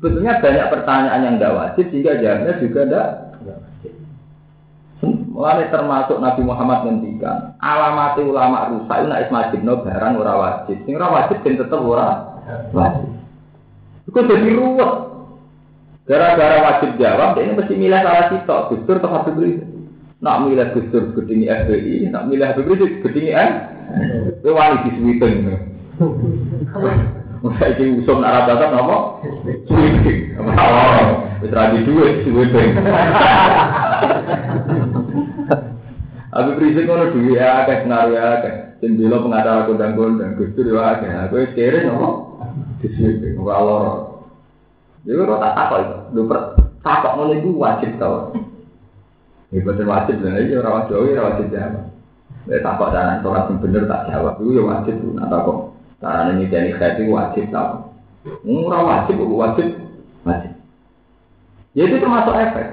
Sebetulnya banyak pertanyaan yang tidak wajib sehingga jawabnya juga tidak Mulai termasuk Nabi Muhammad ngendikan alamat ulama rusak itu nak no barang ora wajib. Sing ora wajib dan tetap ora wajib. Itu jadi ruwet. Gara-gara wajib jawab, ini mesti milih salah sitok, atau Habib Rizik. Nak milih Gus Dur gedingi FPI, nak milih Rizik gedingi N. Kowe wani disuwiten. Mulai iki usum nak rata napa? Suwiting. Wis ra di dhuwit suwiting. Habib Rizik ngono duwe akeh pengaruh akeh. Sing bela pengacara kondang-kondang Gus Dur yo akeh. Kowe kere napa? Disuwiting ora lara. Jadi kalau tak takut itu, lu takut ngono itu wajib tau. Ibadah wajib lah, iya orang wajib, orang wajib jawab. Ya tampak cara sholat yang bener tak jawab, itu ya wajib tuh. Nah kok cara ini jadi itu wajib tau. Orang wajib, wajib, wajib. Ya itu termasuk efek.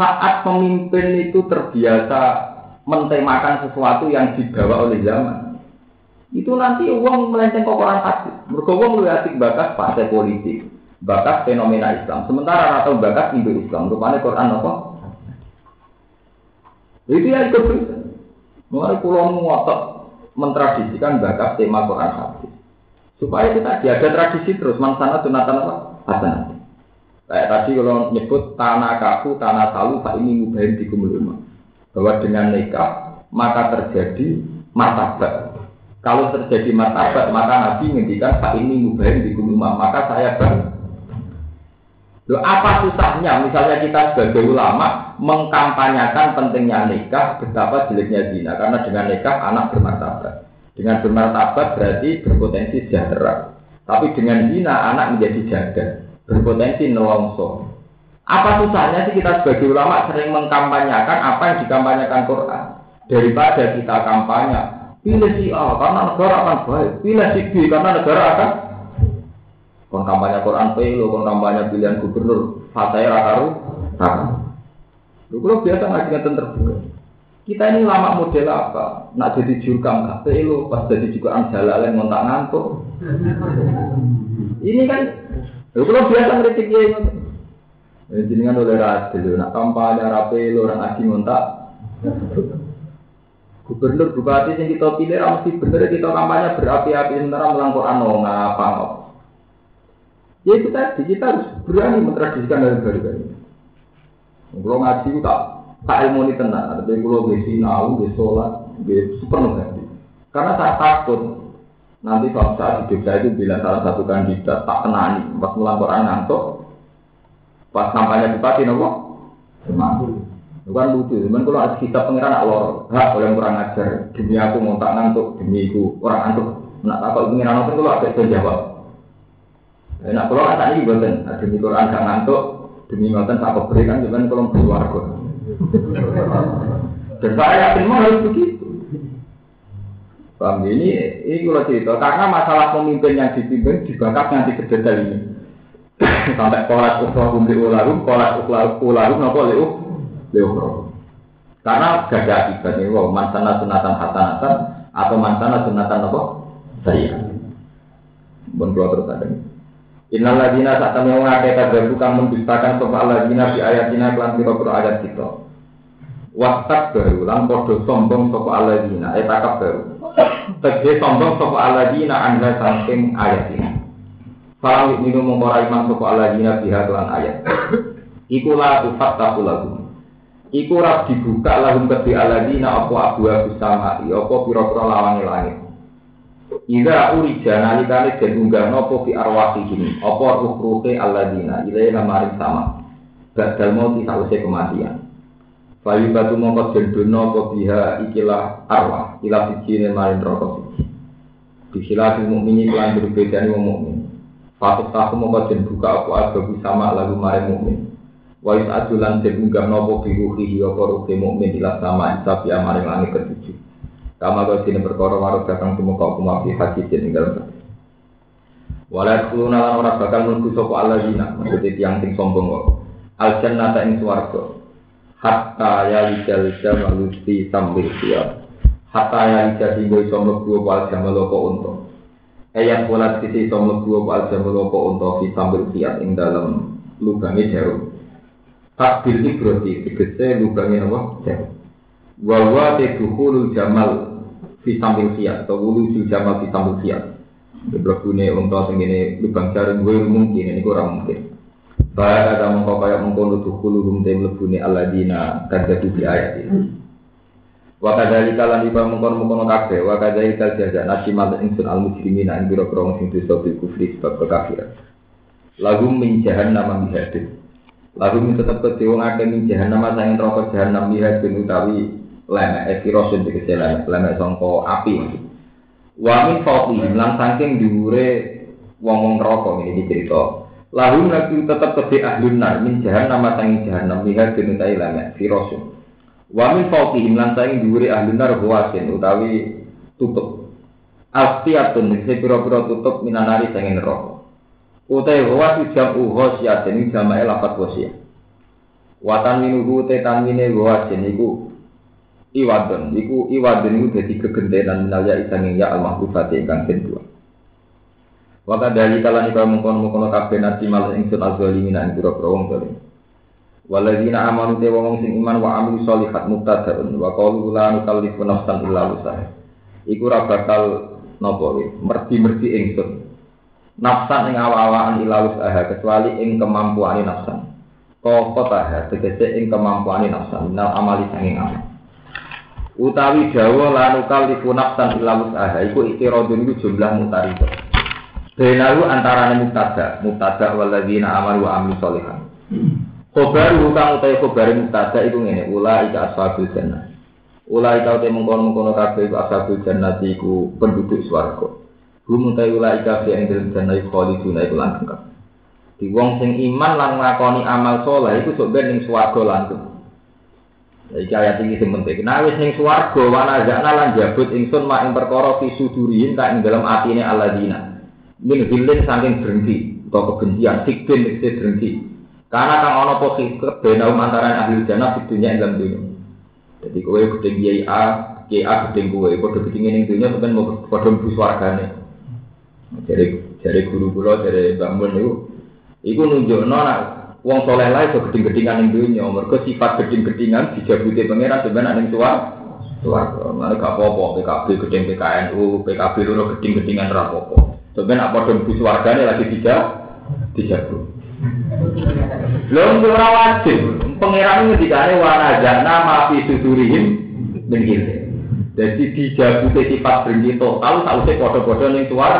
Saat pemimpin itu terbiasa mentemakan sesuatu yang dibawa oleh zaman, itu nanti uang melenceng ke orang hati. Mereka lebih asik bakat partai politik, bakat fenomena Islam. Sementara atau bakat Indo Islam, rupanya Quran apa? Itu yang berita. Mulai pulau ngotot mentradisikan bakat tema Quran hadis. Supaya kita ada tradisi terus mansana sunatan apa? Hasanah. Kayak tadi kalau nyebut tanah kaku, tanah salu, pak ini mubahin di kumuluma. Bahwa dengan nikah maka terjadi martabat. Kalau terjadi martabat maka Nabi menghentikan pak ini mubahin di kumuluma. Maka saya ber Loh, apa susahnya misalnya kita sebagai ulama mengkampanyakan pentingnya nikah betapa jeleknya zina karena dengan nikah anak bermartabat. Dengan bermartabat berarti berpotensi sejahtera. Tapi dengan zina anak menjadi jaga, berpotensi nelongso. Apa susahnya sih kita sebagai ulama sering mengkampanyakan apa yang dikampanyakan Quran daripada kita kampanye pilih si A karena negara akan baik, pilih si B karena negara akan kon kampanye Quran pelo, kon kampanye pilihan gubernur, fataya rakaru, rakaru. Lu kalau biasa ngaji ngeten terbuka. Kita ini lama model apa? Nak jadi jurkam gak pelo, pas jadi juga anjalalen ngontak ngantuk. Ini kan, lu kalau biasa ngeritik ya ini jenengan oleh radil, nak kampanye rapi lo orang ngaji ngontak. Gubernur bupati yang kita pilih mesti bener kita kampanye berapi-api sementara melangkau ano ngapa ngop. Ya itu tadi kita harus berani mentradisikan dari baru ini. Kalau ngaji itu tak tak ilmu ini tenang, tapi kalau besi nau, besi sholat, hati. Karena saya takut nanti suatu saat di Jogja itu bila salah satu kandidat tak kenani pas melangkau ngantuk, pas kampanye bupati nopo, semangat. Bukan lucu, cuman kalau ada kitab pengiran nak lor, hak oleh kurang ajar, demi aku mau tak ngantuk, demi aku orang ngantuk, nak apa pengiran kalau ada yang jawab. Eh, nak kalau kata ini buatan, demi Quran gak ngantuk, demi ngoten tak berikan, cuman kalau keluar kok. Dan saya yakin mau harus begitu. Paham ini, ini kalau cerita, karena masalah pemimpin yang dipimpin dibakar nanti ke detail ini. *coughs* Sampai kolat ukhlahu li ulahu, kolat ukhlahu nopo li leukro. Karena gak ada akibatnya, wow, mantana sunatan hasanatan atau mantana sunatan apa? Saya. Bon keluar terus ada. Innal ladina saat kami mengakai kagak kang mendustakan sopa ladina di ayatina kelan piro-piro ayat kita. Wastak baru lan podo sombong sopa aladina, etakap baru. Tegese sombong sopa aladina anda saking ayat ini. Falam minum mengkorai man sopa aladina biha kelan ayat. Ikulah ufat tahu lagu. Iku ora dibuka lahum kedhi aladina apa abu abu sama apa pira-pira lawange langit. Ida urija nalikane den unggah napa fi arwahihim apa ruh-ruhe aladina ilaina maring sama. Badal mau sause kematian. Bayu batu mongko den dono apa biha ikilah arwah ilah siji maring neraka siji. Bisilah mukminin lan berbedane wong mukmin. Fatut tahu mongko den buka apa abu sama lalu maring mukmin. Wa adulan den unggah napa biruhi ya para mukmin ila sama isabi amaring langit ketujuh. Kama kau sini perkara warung datang semua kau kumafi haji ing dalam Walau kuluna lan ora bakal nunggu sopo Allah zina, maksudnya tiang sing sombong kok. Al jannata ing swarga. Hatta ya lijal jamal fi sambil siya. Hatta ya lijal hingga iso mlebu apa al jamal apa unta. Ayat sisi iso mlebu apa al jamal unta fi sambil siya ing dalam lubange jarum. Takbil ibroti, tegese lubangi apa? Jam. Wawa teduhulul jamal sambil siat, atau wulujul jamal fi sambil siat. Berbune untuk sing lubang jarum gue mungkin, ini kurang mungkin. Bahaya kata mengkau kaya mengkono tuhulu rumte melebuni aladina kadadu di ayat ini. Wakadali kalan iba mengkono mengkono kafe, wakadali kal jajak nasi malat insun al muslimina ing biro krong sing dosa bil kufri sebab kekafiran. Lagu menjahan nama mihadin. Lalu tetap ke wong akeh min jahanam sang neraka jahanam lihat ben utawi lemek ekirosun tegese lemek lemek sangka api. Wa min lan saking dhuwure wong-wong neraka ini dicerita. Lalu nabi tetap ke ahlun nar min jahanam sang jahanam lihat ben utawi lemek firosun. Wa min lan saking dhuwure ahlun nar huwasin utawi tutup. Astiatun sepira-pira tutup minanari sang neraka. Utai huwa si jam uho siatin ini jamae lapat wasia. Watan minuhu te tanmine huwa jen iku iwadon. Iku iwadon iku jadi kegentenan minalya isangin ya al mahbubati ingkang kedua. Waka dari kalan iba mengkono mengkono kabeh nasi mal ingsun azalimin ing pira-pira wong. Waladina amanu te wong sing iman wa amilu sholihat mubtadaun wa qalu la nukallifu nafsan illa wusaha. Iku ra bakal napa merti-merti ingsun nafsan ing awa-awaan ilawus aha kecuali ing kemampuane nafsan. Kokotah tegese ing kemampuane nafsan minal amali sanging amal. Utawi Jawa lanu kalifu nafsan ilawus aha iku ikirodun iku jumlah mutarito. Benalu antarane mubtada, mubtada waladina amal wa amil solihan. Khobar kang utawi khobar mubtada iku ngene, ula ika ashabul jannah. Ulai kau te mengkono mengkono kabeh iku ashabul jannati iku penduduk swarga. Hum utai ulai kabeh ing dalem jannah khaliduna iku langgeng. Di wong sing iman lan nglakoni amal saleh iku sok ben ning. Iki ayat iki sing penting. Nah wis ning swarga wana zakna lan jabut ingsun mak ing perkara fi sudurihin tak ing dalem atine alladzina. Min hilin saking berhenti atau kebencian sikbin mesti berhenti. Karena kang ana apa kebenaum antara ahli jannah di dunia ing dalam dunia. Jadi kowe kiai A, kiai A gedeng kowe, padha gedenge ning dunya sampeyan mau padha mlebu swargane. Jadi dari guru kula dari Mbak Mun niku iku nunjukno wong saleh lae iso gedeng-gedingan ning dunya, mergo sifat gedeng-gedingan dijabuti pangeran sampeyan ning suar. Suwarga, mana gak apa-apa, PKB gedeng PKNU, PKB loro gedeng-gedingan ra apa-apa. Sampeyan apa padha mlebu swargane lagi dijak dijabut. Lho ora wajib. Pangeran ngendikane wana jana mafi sudurihim gilde. Jadi dijabute sifat berhenti total sausé padha-padha ning suar.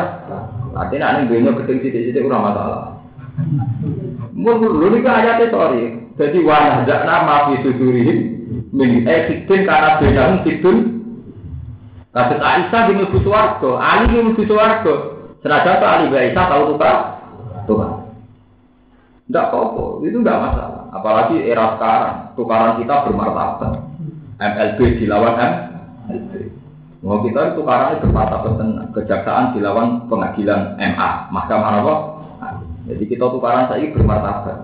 Artinya ning dunya gedeng sithik-sithik ora masalah. Lho niku ayate sorry. Jadi wana jana mafi sudurihim min eh sidin karena benang sidun Kasus Aisyah di Mlebu Suwargo, Ali di Mlebu Suwargo. Senajan Ali Aisyah tahu tukar, tukar. Tidak apa-apa, itu tidak masalah. Apalagi era sekarang, tukaran kita bermartabat. MLB dilawan MLB. Mau kita itu tukaran bermartabat tenang. Kejaksaan dilawan pengadilan MA, Mahkamah apa? Jadi kita tukaran saya bermartabat.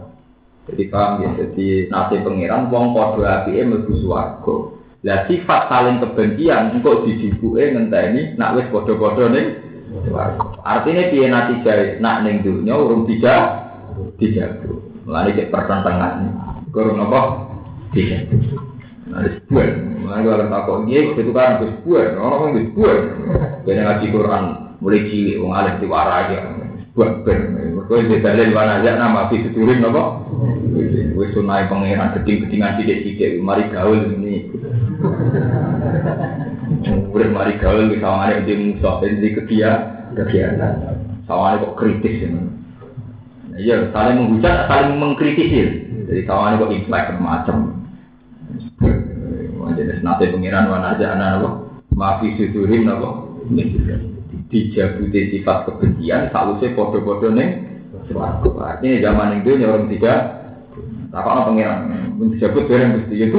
Jadi paham ya, jadi nasi pengiran, wong podo api mlebu swarga. Lah sifat saling kebencian engkau dijibuke ngenteni nak wis podo-podo ning swarga. Artinya piye natijah nak ning dunya urung dijak dijago. Mulane cek pertentangan. Kurang apa? Dijago. Nah, sebuah. Mulane kalau takut dia itu kan sebuah. Orang yang sebuah. Kena ngaji Quran mulai cilik, wong alim diwara ben. Mereka itu dalil mana aja nama fi seturin apa? Wis sunai pangeran geding-gedingan sidik-sidik. Mari gaul ini. Udah mari gaul bisa ada di musuh, jadi kegiatan, kegiatan. Sama kok kritis ini. Iya, saling menghujat, saling mengkritisi. Jadi kawan kok implek macam. Jadi nanti aja anak apa? Maafi sudurin apa? Dijabuti sifat kebencian, salusnya podo-podo neng. Artinya zaman itu orang tidak. Tak apa pengiran? Dijabut barang mesti. Ya itu.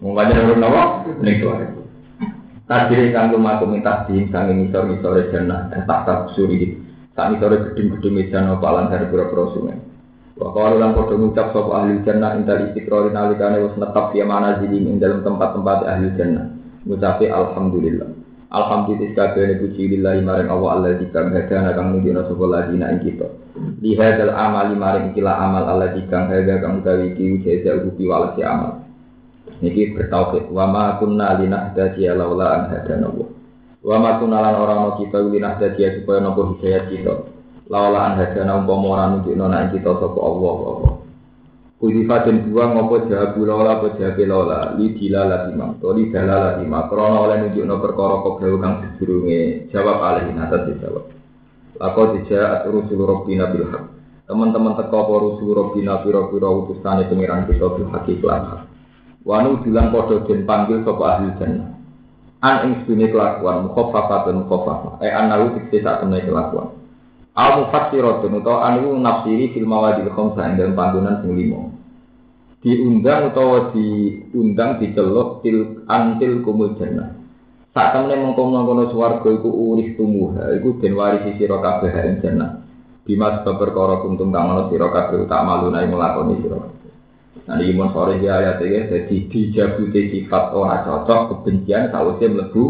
Mau banyak orang apa? Neng itu. Tadi kan rumah minta di sangin misor-misor jannah tak tak suri Kami sore gedung-gedung mejan apa lan dari pura-pura sungai. Wa qalu lan padha ngucap sapa ahli jannah indal istiqrari nalikane wis netap ya mana ing dalam tempat-tempat ahli jannah. Ngucapi alhamdulillah. Alhamdulillah kabeh puji lillahi maring Allah Allah dikang hadana kang nunjukna sapa ladina ing kita. Li hadzal amali maring kila amal Allah dikang hadza kang utawi iki jaza ubi walasi amal. Niki bertauhid wa ma kunna linahdadiya laula an hadana Allah. Wa ma kunalan ora ana kita winah dadi supaya nopo hidayat kita. Lawala an hadana umpama ora nunjukno nek kita sapa Allah apa. Kudifa den buang ngopo jawabu lawala apa jawabe lawala li dilala imam to li dalala imam krana oleh nunjukno perkara kobra kang sedurunge jawab alih atas dijawab. Lako dijak rusul rabbina bil haq. Teman-teman teko apa rusul rabbina pira-pira utusane pengiran kita bil haq lan Wanu bilang padha den panggil sapa ahli an ing sedune kelakuan mukhaffafatun mukhaffafa eh anahu tikse sak temne kelakuan al mufassiratun utawa anu nafsiri fil mawadil khamsa ing dalam panggonan sing limo diundang utawa diundang diceluk til antil kumul jannah. Sak temne mengkono-kono swarga iku urip tumuha iku den warisi sira kabeh ing jannah. Bima sebab perkara kuntum kang ana sira kabeh tak malu nai nglakoni sira Nah ini sore dia ayat ini, jadi dijabuti sifat orang cocok kebencian sausnya melebu.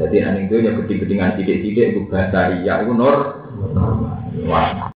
Jadi aneh itu ya geding-gedingan sidik-sidik itu bahasa iya itu nor.